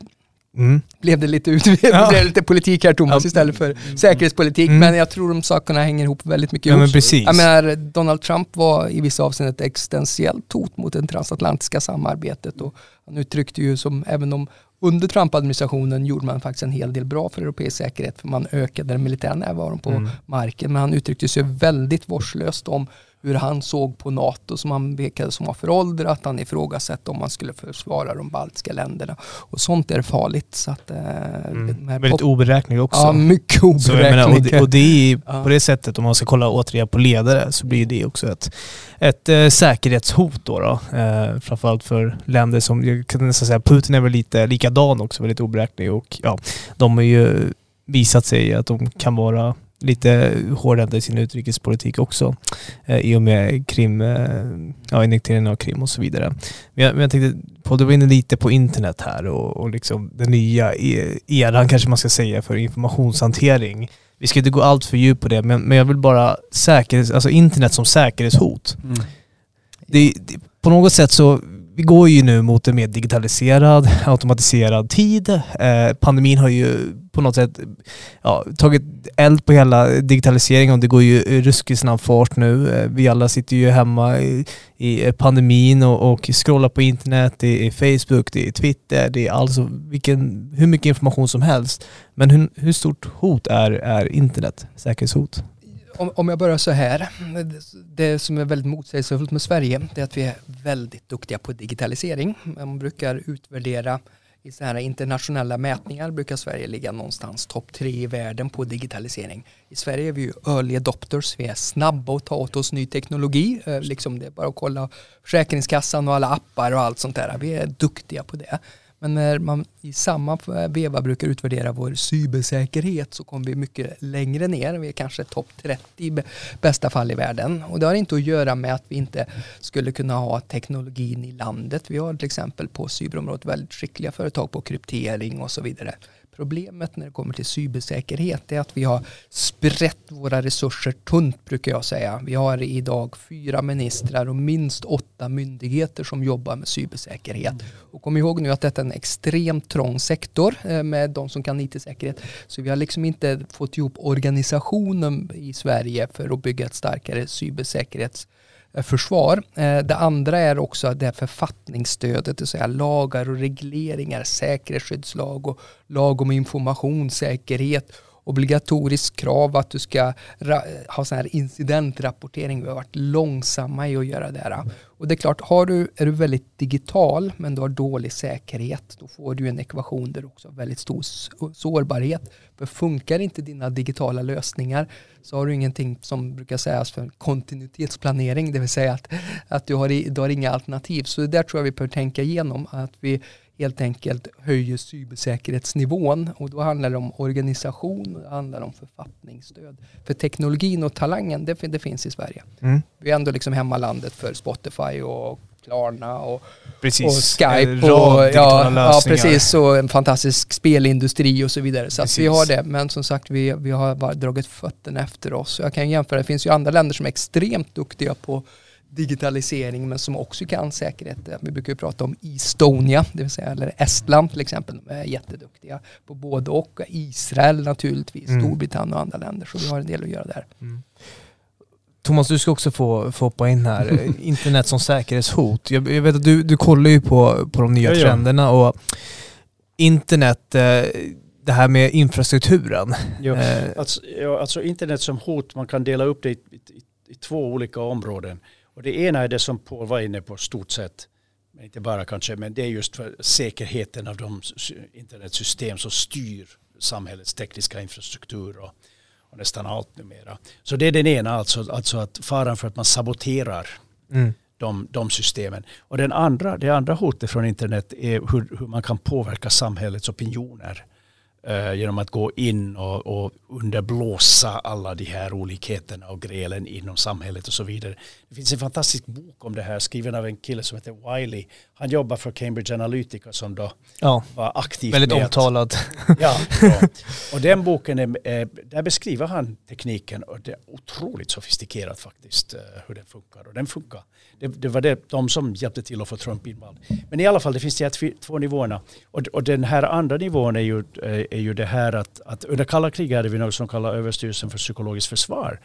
Mm. Blev det lite, ut, [laughs] ja. blev lite politik här Thomas ja. istället för säkerhetspolitik. Mm. Men jag tror de sakerna hänger ihop väldigt mycket. Ja, men precis. Jag menar, Donald Trump var i vissa avseenden ett existentiellt hot mot det transatlantiska samarbetet. Och han uttryckte ju som, även om under Trump-administrationen gjorde man faktiskt en hel del bra för europeisk säkerhet. För man ökade den militära närvaron på mm. marken. Men han uttryckte sig väldigt vårdslöst om hur han såg på NATO som han pekade som var föråldrat. Han ifrågasatte om man skulle försvara de baltiska länderna. Och sånt är farligt. Så att, eh, mm. Väldigt oberäknelig också. Ja, mycket oberäknelig. och, det, och det är ja. på det sättet, om man ska kolla återigen på ledare, så blir det också ett, ett äh, säkerhetshot då. då. Eh, framförallt för länder som, jag kan nästan säga, Putin är väl lite likadan också, väldigt oberäknelig. Och ja, de har ju visat sig att de kan vara lite hårdhänta i sin utrikespolitik också eh, i och med Krim, eh, ja, innekteringen av Krim och så vidare. Men jag, men jag tänkte, på, du var inne lite på internet här och, och liksom den nya e, eran kanske man ska säga för informationshantering. Vi ska inte gå allt för djupt på det, men, men jag vill bara säkerhets, alltså internet som säkerhetshot. Mm. Det, det, på något sätt så vi går ju nu mot en mer digitaliserad, automatiserad tid. Eh, pandemin har ju på något sätt ja, tagit eld på hela digitaliseringen och det går ju ruskigt snabb fart nu. Eh, vi alla sitter ju hemma i, i pandemin och, och scrollar på internet, det är Facebook, det är Twitter, det är alltså vilken, hur mycket information som helst. Men hur, hur stort hot är, är internet, säkerhetshot? Om, om jag börjar så här. Det som är väldigt motsägelsefullt med Sverige det är att vi är väldigt duktiga på digitalisering. Man brukar utvärdera i så här internationella mätningar brukar Sverige ligga någonstans topp tre i världen på digitalisering. I Sverige är vi ju early adopters, vi är snabba att ta åt oss ny teknologi. Eh, liksom det är bara att kolla Försäkringskassan och alla appar och allt sånt där. Vi är duktiga på det. Men när man i samma veva brukar utvärdera vår cybersäkerhet så kommer vi mycket längre ner. Vi är kanske topp 30 i bästa fall i världen. Och det har inte att göra med att vi inte skulle kunna ha teknologin i landet. Vi har till exempel på cyberområdet väldigt skickliga företag på kryptering och så vidare. Problemet när det kommer till cybersäkerhet är att vi har sprätt våra resurser tunt brukar jag säga. Vi har idag fyra ministrar och minst åtta myndigheter som jobbar med cybersäkerhet. Och kom ihåg nu att detta är en extremt trång sektor eh, med de som kan IT-säkerhet. Så vi har liksom inte fått ihop organisationen i Sverige för att bygga ett starkare cybersäkerhets Eh, försvar. Eh, det andra är också det här författningsstödet, det vill säga lagar och regleringar, säkerhetsskyddslag och lag om informationssäkerhet obligatoriskt krav att du ska ha sån här incidentrapportering. Vi har varit långsamma i att göra det här. Och det är klart, har du, är du väldigt digital men du har dålig säkerhet, då får du en ekvation där du också har väldigt stor sårbarhet. För funkar inte dina digitala lösningar så har du ingenting som brukar sägas för kontinuitetsplanering, det vill säga att, att du, har, du har inga alternativ. Så det där tror jag vi behöver tänka igenom, att vi helt enkelt höjer cybersäkerhetsnivån och då handlar det om organisation och det handlar om författningsstöd. För teknologin och talangen, det, det finns i Sverige. Mm. Vi är ändå liksom hemmalandet för Spotify och Klarna och, precis. och Skype och ja, ja, precis och en fantastisk spelindustri och så vidare. Så att vi har det, men som sagt vi, vi har bara dragit fötterna efter oss. Jag kan jämföra, det finns ju andra länder som är extremt duktiga på digitalisering men som också kan säkerhet. Vi brukar ju prata om Estonia, det vill säga, eller Estland till exempel, de är jätteduktiga på både och. Israel naturligtvis, mm. Storbritannien och andra länder, så vi har en del att göra där. Mm. Thomas, du ska också få, få hoppa in här. [laughs] Internet som säkerhetshot. Jag, jag, vet att du, du kollar ju på, på de nya ja, trenderna och internet, eh, det här med infrastrukturen. Ja, eh. alltså, ja, alltså internet som hot, man kan dela upp det i, i, i två olika områden. Och det ena är det som Paul var inne på stort sett, men inte bara kanske, men det är just för säkerheten av de internetsystem som styr samhällets tekniska infrastruktur och, och nästan allt numera. Så det är den ena, alltså, alltså att faran för att man saboterar mm. de, de systemen. Och den andra, det andra hotet från internet är hur, hur man kan påverka samhällets opinioner eh, genom att gå in och, och underblåsa alla de här olikheterna och grälen inom samhället och så vidare. Det finns en fantastisk bok om det här skriven av en kille som heter Wiley. Han jobbar för Cambridge Analytica som då ja, var aktiv. Väldigt omtalad. [laughs] ja, [laughs] ja, och den boken, är, där beskriver han tekniken och det är otroligt sofistikerat faktiskt eh, hur den funkar. Och den funkar det, det, var det, de som hjälpte till att få Trump invald. Men i alla fall, det finns de här två nivåerna. Och, och den här andra nivån är ju, eh, är ju det här att, att under kalla kriget hade vi något som kallas Överstyrelsen för psykologiskt försvar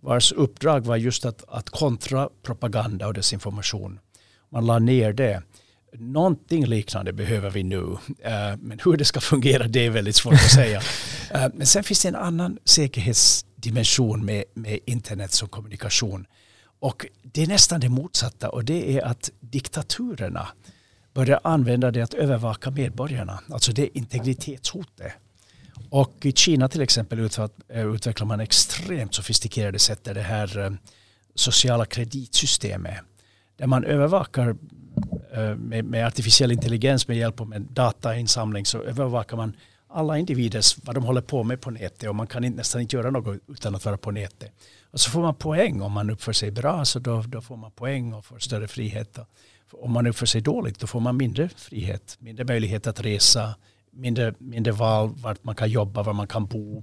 vars uppdrag var just att, att kontra propaganda och desinformation. Man la ner det. Någonting liknande behöver vi nu. Eh, men hur det ska fungera det är väldigt svårt att säga. [laughs] Eh, men sen finns det en annan säkerhetsdimension med, med internet som kommunikation. Och det är nästan det motsatta och det är att diktaturerna börjar använda det att övervaka medborgarna. Alltså det är integritetshotet. Och i Kina till exempel eh, utvecklar man extremt sofistikerade sätt där det här sociala kreditsystemet där man övervakar Eh, med, med, artificiell intelligens med hjälp av en datainsamling så övervakar man alla individers vad de håller på med på nätet och man kan nästan inte göra något utan att vara på nätet. Och så får man poäng om man uppför sig bra så då, då får man poäng och får större frihet. Om man uppför sig dåligt då får man mindre frihet, mindre möjlighet att resa, mindre, mindre val vart man kan jobba, var man kan bo,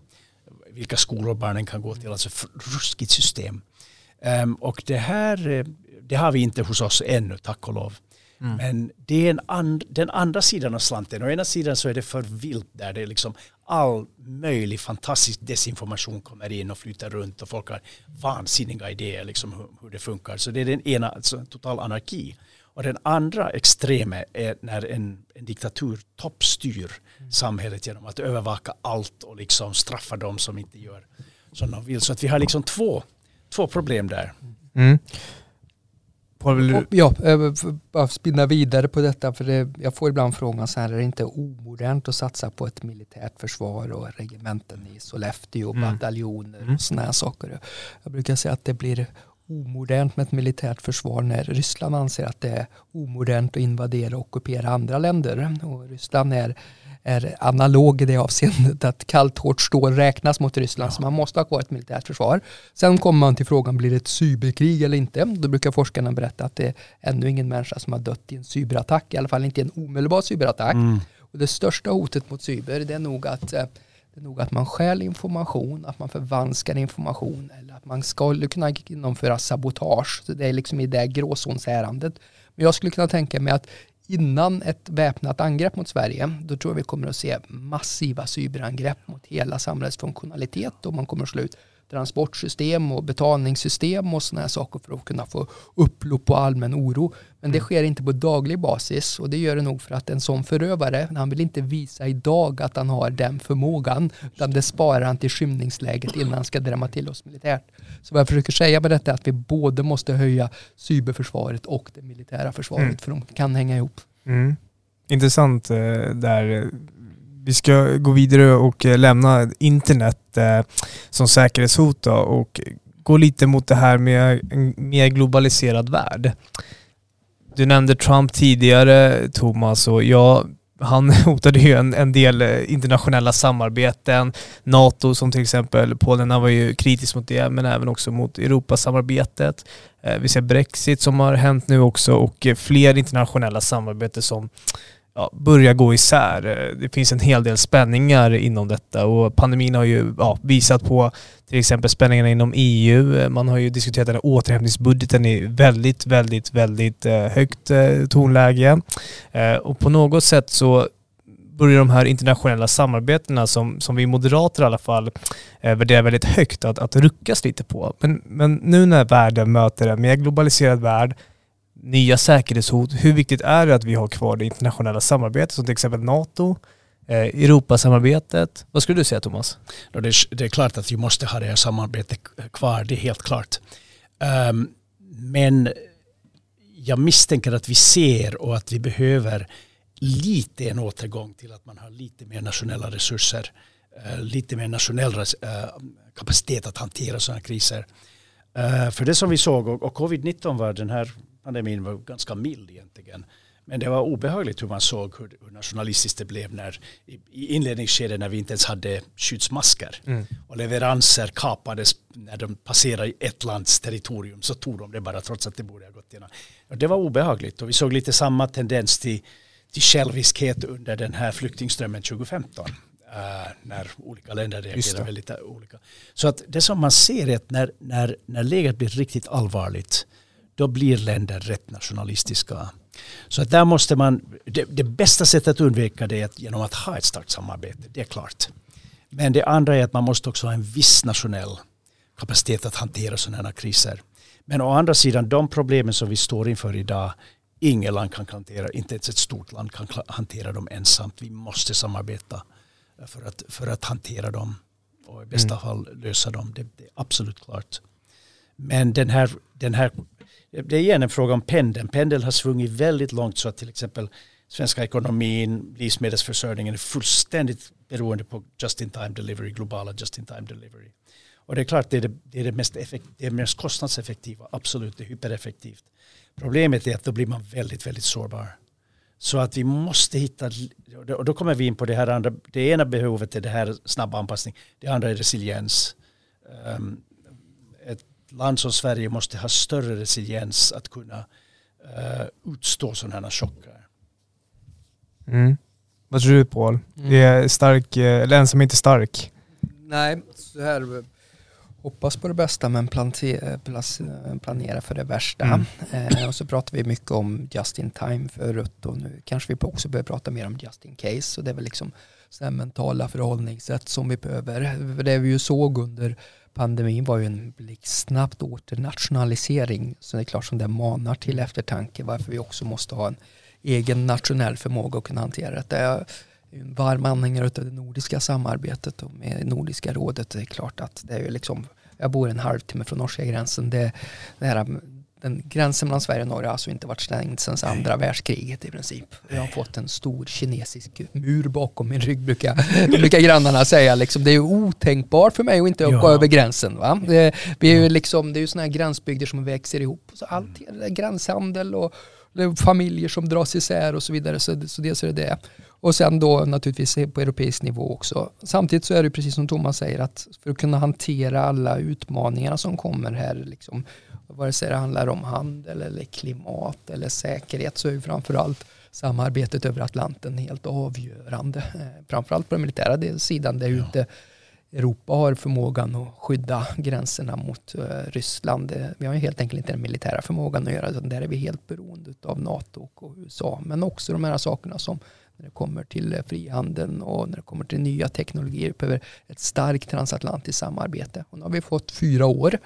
vilka skolor barnen kan gå till. Alltså ruskigt system. Um, och det här eh, det har vi inte hos oss ännu, tack och lov. Mm. Men det är en and, den andra sidan av slanten. Å ena sidan så är det för vilt där det är liksom all möjlig fantastisk desinformation kommer in och flyttar runt och folk har vansinniga idéer liksom hur, hur det funkar. Så det är den ena, alltså total anarki. Och den andra extrema är när en, en diktatur toppstyr mm. samhället genom att övervaka allt och liksom straffa dem som inte gör som de vill. Så att vi har liksom två, två problem där. Mm. Paul, ja, bara spinna vidare på detta för det, jag får ibland frågan så här, är det inte omodernt att satsa på ett militärt försvar och regementen i Sollefteå, mm. bataljoner mm. och sådana här saker. Jag brukar säga att det blir omodernt med ett militärt försvar när Ryssland anser att det är omodernt att invadera och ockupera andra länder. Och Ryssland är är analog i det avseendet att kallt hårt stål räknas mot Ryssland ja. så man måste ha kvar ett militärt försvar. Sen kommer man till frågan, blir det ett cyberkrig eller inte? Då brukar forskarna berätta att det är ännu ingen människa som har dött i en cyberattack, i alla fall inte i en omedelbar cyberattack. Mm. Och det största hotet mot cyber det är nog att eh, det är nog att man stjäl information, att man förvanskar information eller att man skulle kunna genomföra sabotage. Så det är liksom i det gråzonsärendet. Men jag skulle kunna tänka mig att innan ett väpnat angrepp mot Sverige, då tror jag vi kommer att se massiva cyberangrepp mot hela samhällets funktionalitet och man kommer att slå ut transportsystem och betalningssystem och sådana här saker för att kunna få upplopp på allmän oro. Men det mm. sker inte på daglig basis och det gör det nog för att en sån förövare, han vill inte visa idag att han har den förmågan, utan det sparar han till skymningsläget innan han ska drämma till oss militärt. Så vad jag försöker säga med detta är att vi både måste höja cyberförsvaret och det militära försvaret, mm. för de kan hänga ihop. Mm. Intressant eh, där vi ska gå vidare och eh, lämna internet eh, som säkerhetshot och gå lite mot det här med en mer globaliserad värld. Du nämnde Trump tidigare Thomas och jag han [laughs] hotade ju en, en del eh, internationella samarbeten. NATO som till exempel, Polen var ju kritisk mot det, men även också mot Europasamarbetet. Vi ser Brexit som har hänt nu också och fler internationella samarbeten som ja, börjar gå isär. Det finns en hel del spänningar inom detta och pandemin har ju ja, visat på till exempel spänningarna inom EU. Man har ju diskuterat den här återhämtningsbudgeten i väldigt, väldigt, väldigt eh, högt eh, tonläge. Eh, och på något sätt så börjar de här internationella samarbetena som, som vi moderater i alla fall värderar väldigt högt att, att ruckas lite på. Men, men nu när världen möter en mer globaliserad värld nya säkerhetshot. Hur viktigt är det att vi har kvar det internationella samarbetet som till exempel NATO, eh, Europasamarbetet. Vad skulle du säga Thomas? Det är, det är klart att vi måste ha det här samarbetet kvar, det är helt klart. Um, men jag misstänker att vi ser och att vi behöver lite en återgång till att man har lite mer nationella resurser, uh, lite mer nationell uh, kapacitet att hantera sådana kriser. Uh, för det som vi såg, och, och covid-19 var den här pandemin var ganska mild egentligen. Men det var obehagligt hur man såg hur, hur nationalistiskt det blev när i, i inledningsskedet när vi inte ens hade skyddsmasker. Mm. Och leveranser kapades när de passerade ett lands territorium så tog de det bara trots att det borde ha gått igenom. Och det var obehagligt och vi såg lite samma tendens till, till själviskhet under den här flyktingströmmen 2015. Uh, eh, när olika länder reagerar väldigt olika. Så att det som man ser är att när, när, när läget blir riktigt allvarligt då blir länder rätt nationalistiska. Så att där måste man, det, det, bästa sättet att undvika det är genom att ha ett starkt samarbete, det är klart. Men det andra är att man måste också ha en viss nationell kapacitet att hantera sådana här kriser. Men å andra sidan, de problemen som vi står inför idag, inget land kan hantera, inte ens ett stort land kan hantera dem ensamt. Vi måste samarbeta för att, för att hantera dem och i bästa mm. fall lösa dem. Det, det, är absolut klart. Men den här, den här det är igen en fråga om pendeln. Pendeln har svungit väldigt långt så att till exempel svenska ekonomin, livsmedelsförsörjningen är fullständigt beroende på just-in-time delivery, globala just-in-time delivery. Och det är klart det är det, det, är det mest, effekt, det är mest kostnadseffektiva, absolut, det är hypereffektivt. Problemet är att då blir man väldigt, väldigt sårbar. Så att vi måste hitta, och då kommer vi in på det här andra, det ena behovet är det här snabba anpassning, det andra är resiliens. Um, land som Sverige måste ha större resiliens att kunna uh, utstå sådana här chocker. Mm. Vad tror du Paul? Mm. Är stark, eh, eller ensam inte stark? Nej, så här hoppas på det bästa men planera för det värsta. Mm. Eh, och så pratar vi mycket om just in time förut och nu kanske vi också börjar prata mer om just in case. Och det är väl liksom så mentala förhållningssätt som vi behöver. För det vi ju såg under pandemin var ju en blixtsnabbt åternationalisering. Så det är klart som det manar till eftertanke varför vi också måste ha en egen nationell förmåga att kunna hantera det. Jag är en varm anhängare av det nordiska samarbetet och med Nordiska rådet. Det är klart att det är ju liksom, jag bor en halvtimme från norska gränsen. Det, det här den gränsen mellan Sverige och Norge har alltså inte varit stängd sedan andra världskriget i princip. Jag har fått en stor kinesisk mur bakom min rygg brukar, [laughs] brukar grannarna säga. Liksom, det är otänkbart för mig att inte ja. gå över gränsen. Va? Det, vi är ju liksom, det är ju sådana här gränsbygder som växer ihop. Så allt, det gränshandel och familjer som dras isär och så vidare. Så, så dels är det det. Och sen då naturligtvis på europeisk nivå också. Samtidigt så är det precis som Thomas säger att för att kunna hantera alla utmaningarna som kommer här liksom, vare sig det handlar om handel eller klimat eller säkerhet så är ju framförallt samarbetet över Atlanten helt avgörande. Eh, framförallt på den militära sidan där ja. inte Europa har förmågan att skydda gränserna mot uh, Ryssland. Vi har ju helt enkelt inte den militära förmågan att göra det. Där är vi helt beroende av NATO och USA. Men också de här sakerna som när det kommer till eh, frihandeln och när det kommer till nya teknologier. Behöver ett starkt transatlantiskt samarbete. Och nu har vi fått fyra år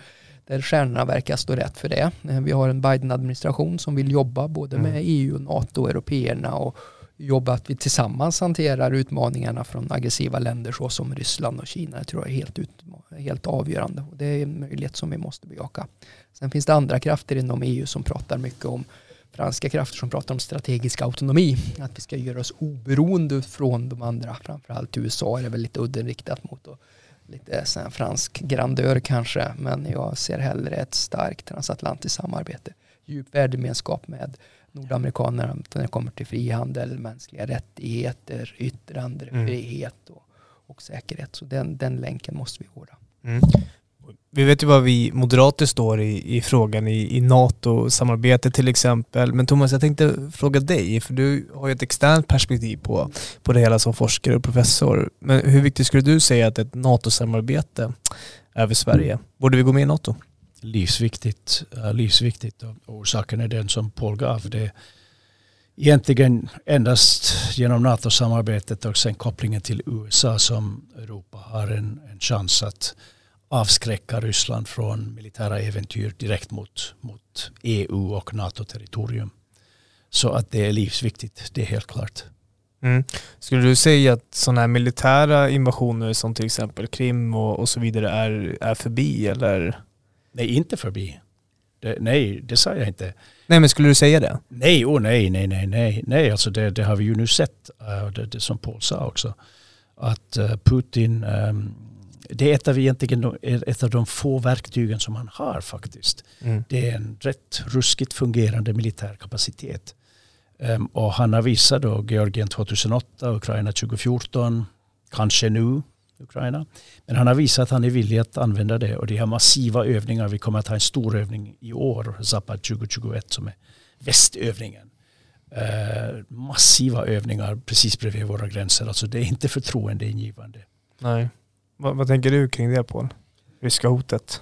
där stjärnorna verkar stå rätt för det. Eh, vi har en Biden-administration som vill jobba både med mm. EU, NATO och européerna och jobba att vi tillsammans hanterar utmaningarna från aggressiva länder såsom Ryssland och Kina. Det tror jag är helt, ut, helt avgörande och det är en möjlighet som vi måste bejaka. Sen finns det andra krafter inom EU som pratar mycket om franska krafter som pratar om strategisk autonomi. Att vi ska göra oss oberoende från de andra. Framförallt USA är det väl lite udden riktat mot. Och lite sån fransk grandör kanske, men jag ser hellre ett starkt transatlantiskt samarbete. Djup värdegemenskap med nordamerikanerna när det kommer till frihandel, mänskliga rättigheter, yttrandefrihet mm. och, och säkerhet. Så den, den länken måste vi vårda. Mm. Vi vet ju vad vi moderater står i, i frågan i, i NATO-samarbete till exempel. Men Thomas, jag tänkte fråga dig, för du har ju ett externt perspektiv på, på det hela som forskare och professor. Men hur viktigt skulle du säga att ett NATO-samarbete är för Sverige? Borde vi gå med i NATO? Livsviktigt. Eh, livsviktigt. Och orsaken är den som Paul gav. Det är egentligen endast genom NATO-samarbetet och sen kopplingen till USA som Europa har en, en chans att avskräcka Ryssland från militära äventyr direkt mot, mot EU och NATO-territorium. Så att det är livsviktigt, det är helt klart. Mm. Skulle du säga att sådana här militära invasioner som till exempel Krim och, och så vidare är, är förbi eller? Nej, inte förbi. Det, nej, det sa jag inte. Nej, men skulle du säga det? Nej, oh, nej, nej, nej, nej, nej, alltså det, det har vi ju nu sett, uh, det, det som Paul sa också, att uh, Putin um, det är ett av, egentligen ett av de få verktygen som han har faktiskt. Mm. Det är en rätt ruskigt fungerande militär kapacitet. Um, och han har visat då Georgien 2008, Ukraina 2014, kanske nu Ukraina. Men han har visat att han är villig att använda det och de har massiva övningar. Vi kommer att ha en stor övning i år, Zapad 2021 som är västövningen. Uh, massiva övningar precis bredvid våra gränser. Alltså det är inte förtroendeingivande. Nej. Vad, vad tänker du kring det Paul? Ryska hotet?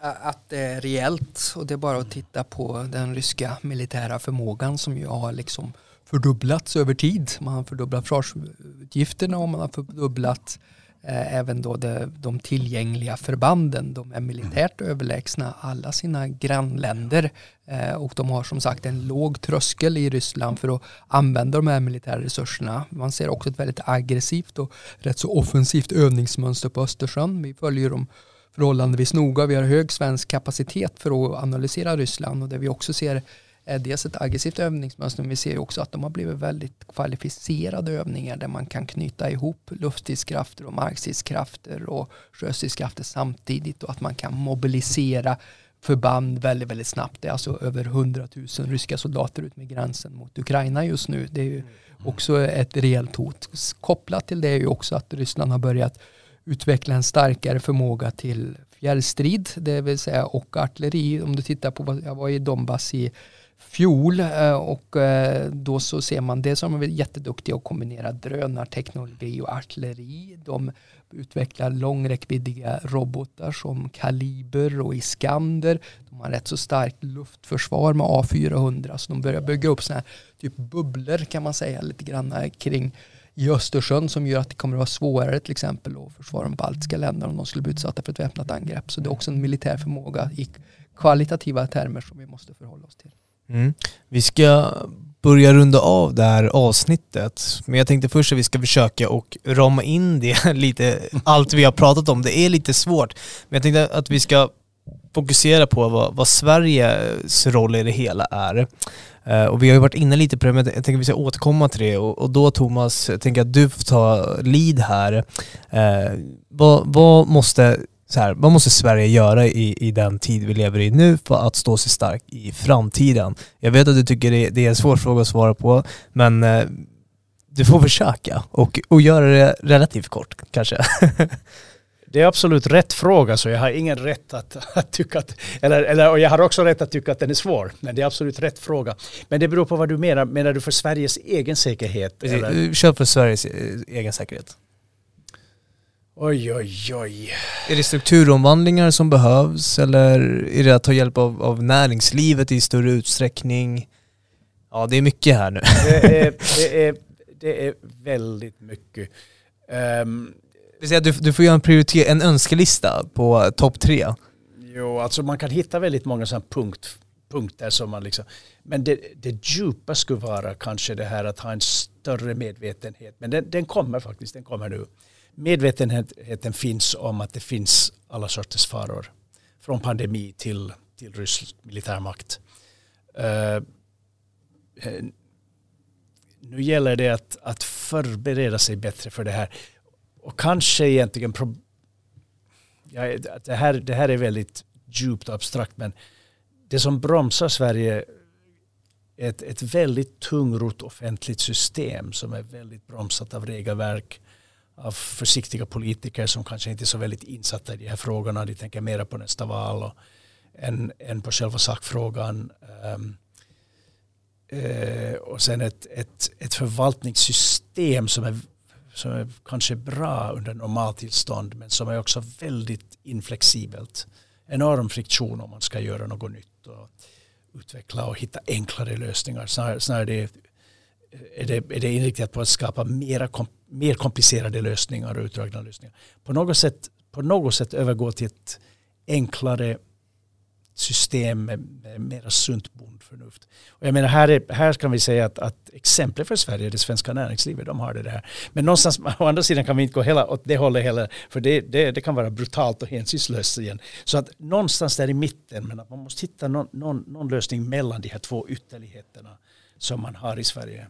Att det är reellt och det är bara att titta på den ryska militära förmågan som ju har liksom fördubblats över tid. Man har fördubblat försvarsutgifterna och man har fördubblat eh, Eh, även då det, de tillgängliga förbanden. De är militärt överlägsna alla sina grannländer eh, och de har som sagt en låg tröskel i Ryssland för att använda de här militära resurserna. Man ser också ett väldigt aggressivt och rätt så offensivt övningsmönster på Östersjön. Vi följer dem förhållandevis noga. Vi har hög svensk kapacitet för att analysera Ryssland och det vi också ser dels ett aggressivt övningsmönster men vi ser också att de har blivit väldigt kvalificerade övningar där man kan knyta ihop luftstridskrafter och markstridskrafter och sjöstridskrafter samtidigt och att man kan mobilisera förband väldigt, väldigt snabbt. Det är alltså över 100 000 ryska soldater ut med gränsen mot Ukraina just nu. Det är ju mm. också ett rejält hot. Kopplat till det är ju också att Ryssland har börjat utveckla en starkare förmåga till fjärrstrid, det vill säga och artilleri. Om du tittar på, jag var i Donbass i fjol eh, och eh, då så ser man det som är jätteduktiga att kombinera drönarteknologi och artilleri. De utvecklar långräckviddiga robotar som Kaliber och Iskander. De har rätt så starkt luftförsvar med A400 så de börjar bygga upp sådana här typ bubblor kan man säga lite grann eh, kring i Östersjön som gör att det kommer att vara svårare till exempel att försvara de baltiska länderna om de skulle bli utsatta för ett väpnat angrepp. Så det är också en militär förmåga i kvalitativa termer som vi måste förhålla oss till. Mm. Vi ska börja runda av det här avsnittet. Men jag tänkte först att vi ska försöka och rama in det [laughs] lite, allt vi har pratat om. Det är lite svårt. Men jag tänkte att vi ska fokusera på vad, vad Sveriges roll i det hela är. Uh, och vi har ju varit inne lite på det, men jag tänker att vi ska återkomma till det. Och, och då Thomas, jag tänker att du får ta lead här. Uh, vad, vad måste så här, vad måste Sverige göra i, i den tid vi lever i nu för att stå sig stark i framtiden? Jag vet att du tycker det, det är en svår fråga att svara på, men eh, du får försöka och, och göra det relativt kort kanske. [laughs] Det är absolut rätt fråga så jag har ingen rätt att, att tycka att, eller, eller och jag har också rätt att tycka att den är svår. Men det är absolut rätt fråga. Men det beror på vad du menar. Menar du för Sveriges egen säkerhet? Eller? Kör för Sveriges eh, egen säkerhet. Oj, oj, oj. Är det strukturomvandlingar som behövs eller är det att ta hjälp av, av näringslivet i större utsträckning? Ja, det är mycket här nu. Det är, det är, [laughs] det är väldigt mycket. Um, du, du får göra en, prioritet, en önskelista på topp tre. Jo, alltså man kan hitta väldigt många sådana punkt, punkter som man liksom... Men det, det djupa skulle vara kanske det här att ha en större medvetenhet. Men den, den kommer faktiskt, den kommer nu medvetenheten finns om att det finns alla sorters faror. Från pandemi till, till rysk militärmakt. Uh, nu gäller det att, att förbereda sig bättre för det här. Och kanske egentligen, ja, det, här, det här är väldigt djupt och abstrakt, men det som bromsar Sverige är ett, ett väldigt tungrot offentligt system som är väldigt bromsat av regelverk av försiktiga politiker som kanske inte är så väldigt insatta i de här frågorna. De tänker mera på nästa val och, än, än på själva sakfrågan. Um, uh, och sen ett, ett, ett förvaltningssystem som är, som är kanske bra under normaltillstånd men som är också väldigt inflexibelt. Enorm friktion om man ska göra något nytt och utveckla och hitta enklare lösningar. Snarare, snarare det är det, är det inriktat på att skapa mera, kom, mer komplicerade lösningar och utdragna lösningar. På något sätt, på något sätt övergå till ett enklare system med, med mera sunt bondförnuft. Och jag menar här, är, här kan vi säga att, att exemplet för Sverige är det svenska näringslivet, de har det här. Men någonstans, [laughs] å andra sidan kan vi inte gå hela, åt det hållet heller, för det, det, det kan vara brutalt och hänsynslöst igen. Så att någonstans där i mitten, men att man måste hitta någon, någon, någon lösning mellan de här två ytterligheterna som man har i Sverige.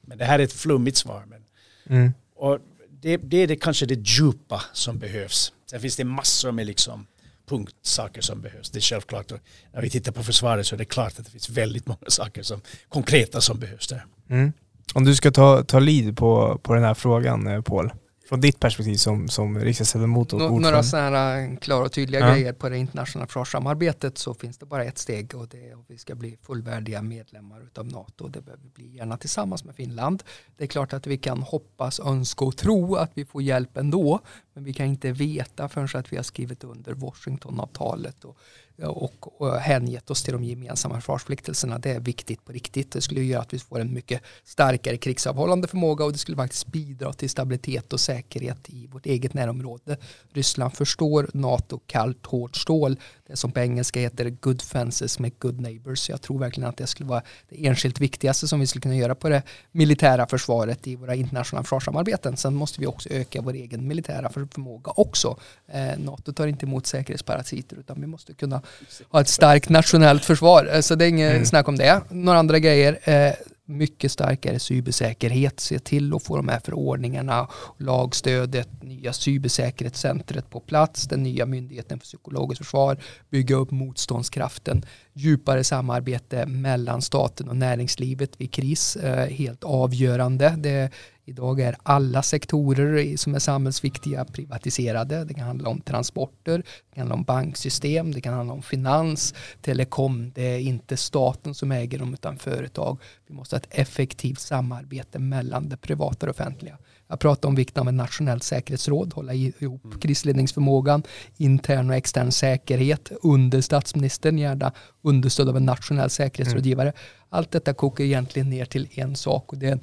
Men det här är ett flummigt svar. Men, mm. och det, det är det, kanske det djupa som behövs. Sen finns det massor med liksom punktsaker som behövs. Det är självklart. Och när vi tittar på försvaret så är det klart att det finns väldigt många saker som konkreta som behövs där. Mm. Om du ska ta, ta lead på, på den här frågan, eh, Paul från ditt perspektiv som, som riksdagsledamot och ordförande? Några sådana eh, klara och tydliga ja. grejer på det internationella försvarssamarbetet så finns det bara ett steg och det är att vi ska bli fullvärdiga medlemmar utav NATO. Det behöver vi bli gärna tillsammans med Finland. Det är klart att vi kan hoppas, önska och tro att vi får hjälp ändå men vi kan inte veta förrän att vi har skrivit under Washingtonavtalet och och, och hängett oss till de gemensamma försvarsförpliktelserna. Det är viktigt på riktigt. Det skulle göra att vi får en mycket starkare krigsavhållande förmåga och det skulle faktiskt bidra till stabilitet och säkerhet i vårt eget närområde. Ryssland förstår NATO kallt hårt stål. Det som på engelska heter good fences med good neighbors. Jag tror verkligen att det skulle vara det enskilt viktigaste som vi skulle kunna göra på det militära försvaret i våra internationella försvarssamarbeten. Sen måste vi också öka vår egen militära förmåga också. Eh, NATO tar inte emot säkerhetsparasiter utan vi måste kunna ha ett starkt nationellt försvar. Eh, så det är inget mm. snack om det. Några andra grejer. Eh, mycket starkare cybersäkerhet, se till att få de här förordningarna, lagstödet, nya cybersäkerhetscentret på plats, den nya myndigheten för psykologiskt försvar, bygga upp motståndskraften, djupare samarbete mellan staten och näringslivet vid kris, eh, helt avgörande. Det Idag är alla sektorer som är samhällsviktiga privatiserade. Det kan handla om transporter, det kan handla om banksystem, det kan handla om finans, telekom. Det är inte staten som äger dem utan företag. Vi måste ha ett effektivt samarbete mellan det privata och det offentliga. Jag pratar om vikten av en nationellt säkerhetsråd, hålla ihop mm. krisledningsförmågan, intern och extern säkerhet under statsministern, gärna understöd av en nationell säkerhetsrådgivare. Mm. Allt detta kokar egentligen ner till en sak och det är en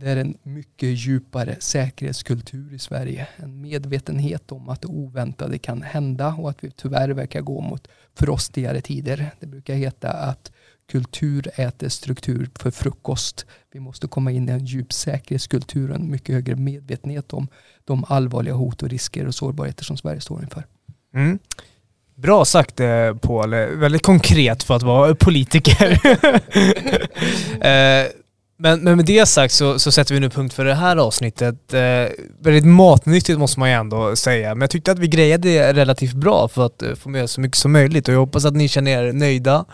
det är en mycket djupare säkerhetskultur i Sverige. En medvetenhet om att det oväntade kan hända och att vi tyvärr verkar gå mot frostigare tider. Det brukar heta att kultur äter struktur för frukost. Vi måste komma in i en djup säkerhetskultur och en mycket högre medvetenhet om de allvarliga hot och risker och sårbarheter som Sverige står inför. Mm. Bra sagt eh, Paul, väldigt konkret för att vara politiker. [laughs] [laughs] eh, men, men med det sagt så, så sätter vi nu punkt för det här avsnittet. Eh, väldigt matnyttigt måste man ju ändå säga, men jag tyckte att vi grejade det relativt bra för att eh, få med så mycket som möjligt och jag hoppas att ni känner er nöjda.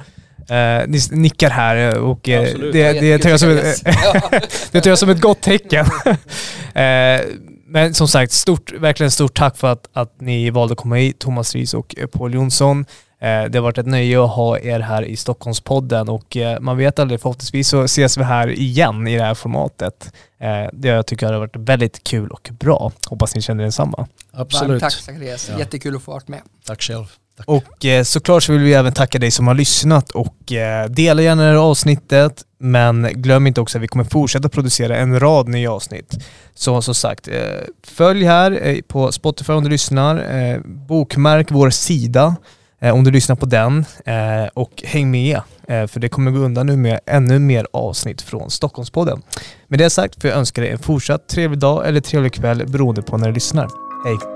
Eh, ni nickar här och eh, det, det, tar jag som ett, [laughs] det tar jag som ett gott tecken. [laughs] eh, men som sagt, stort, verkligen stort tack för att, att ni valde att komma hit, Thomas Ries och Paul Jonsson. Eh, det har varit ett nöje att ha er här i Stockholmspodden och eh, man vet aldrig, förhoppningsvis så ses vi här igen i det här formatet. Eh, det jag tycker har varit väldigt kul och bra. Hoppas ni känner detsamma. Absolut. Varmt tack Zacharias, ja. jättekul att få vara med. Tack själv. Tack. Och eh, såklart så vill vi även tacka dig som har lyssnat och eh, dela gärna det här avsnittet men glöm inte också att vi kommer fortsätta producera en rad nya avsnitt. Så som sagt, eh, följ här på Spotify om du lyssnar, bokmärk vår sida Eh, om du lyssnar på den eh, och häng med eh, för det kommer gå undan nu med ännu mer avsnitt från Stockholmspodden. Med det sagt får jag önska dig en fortsatt trevlig dag eller trevlig kväll beroende på när du lyssnar. Hej!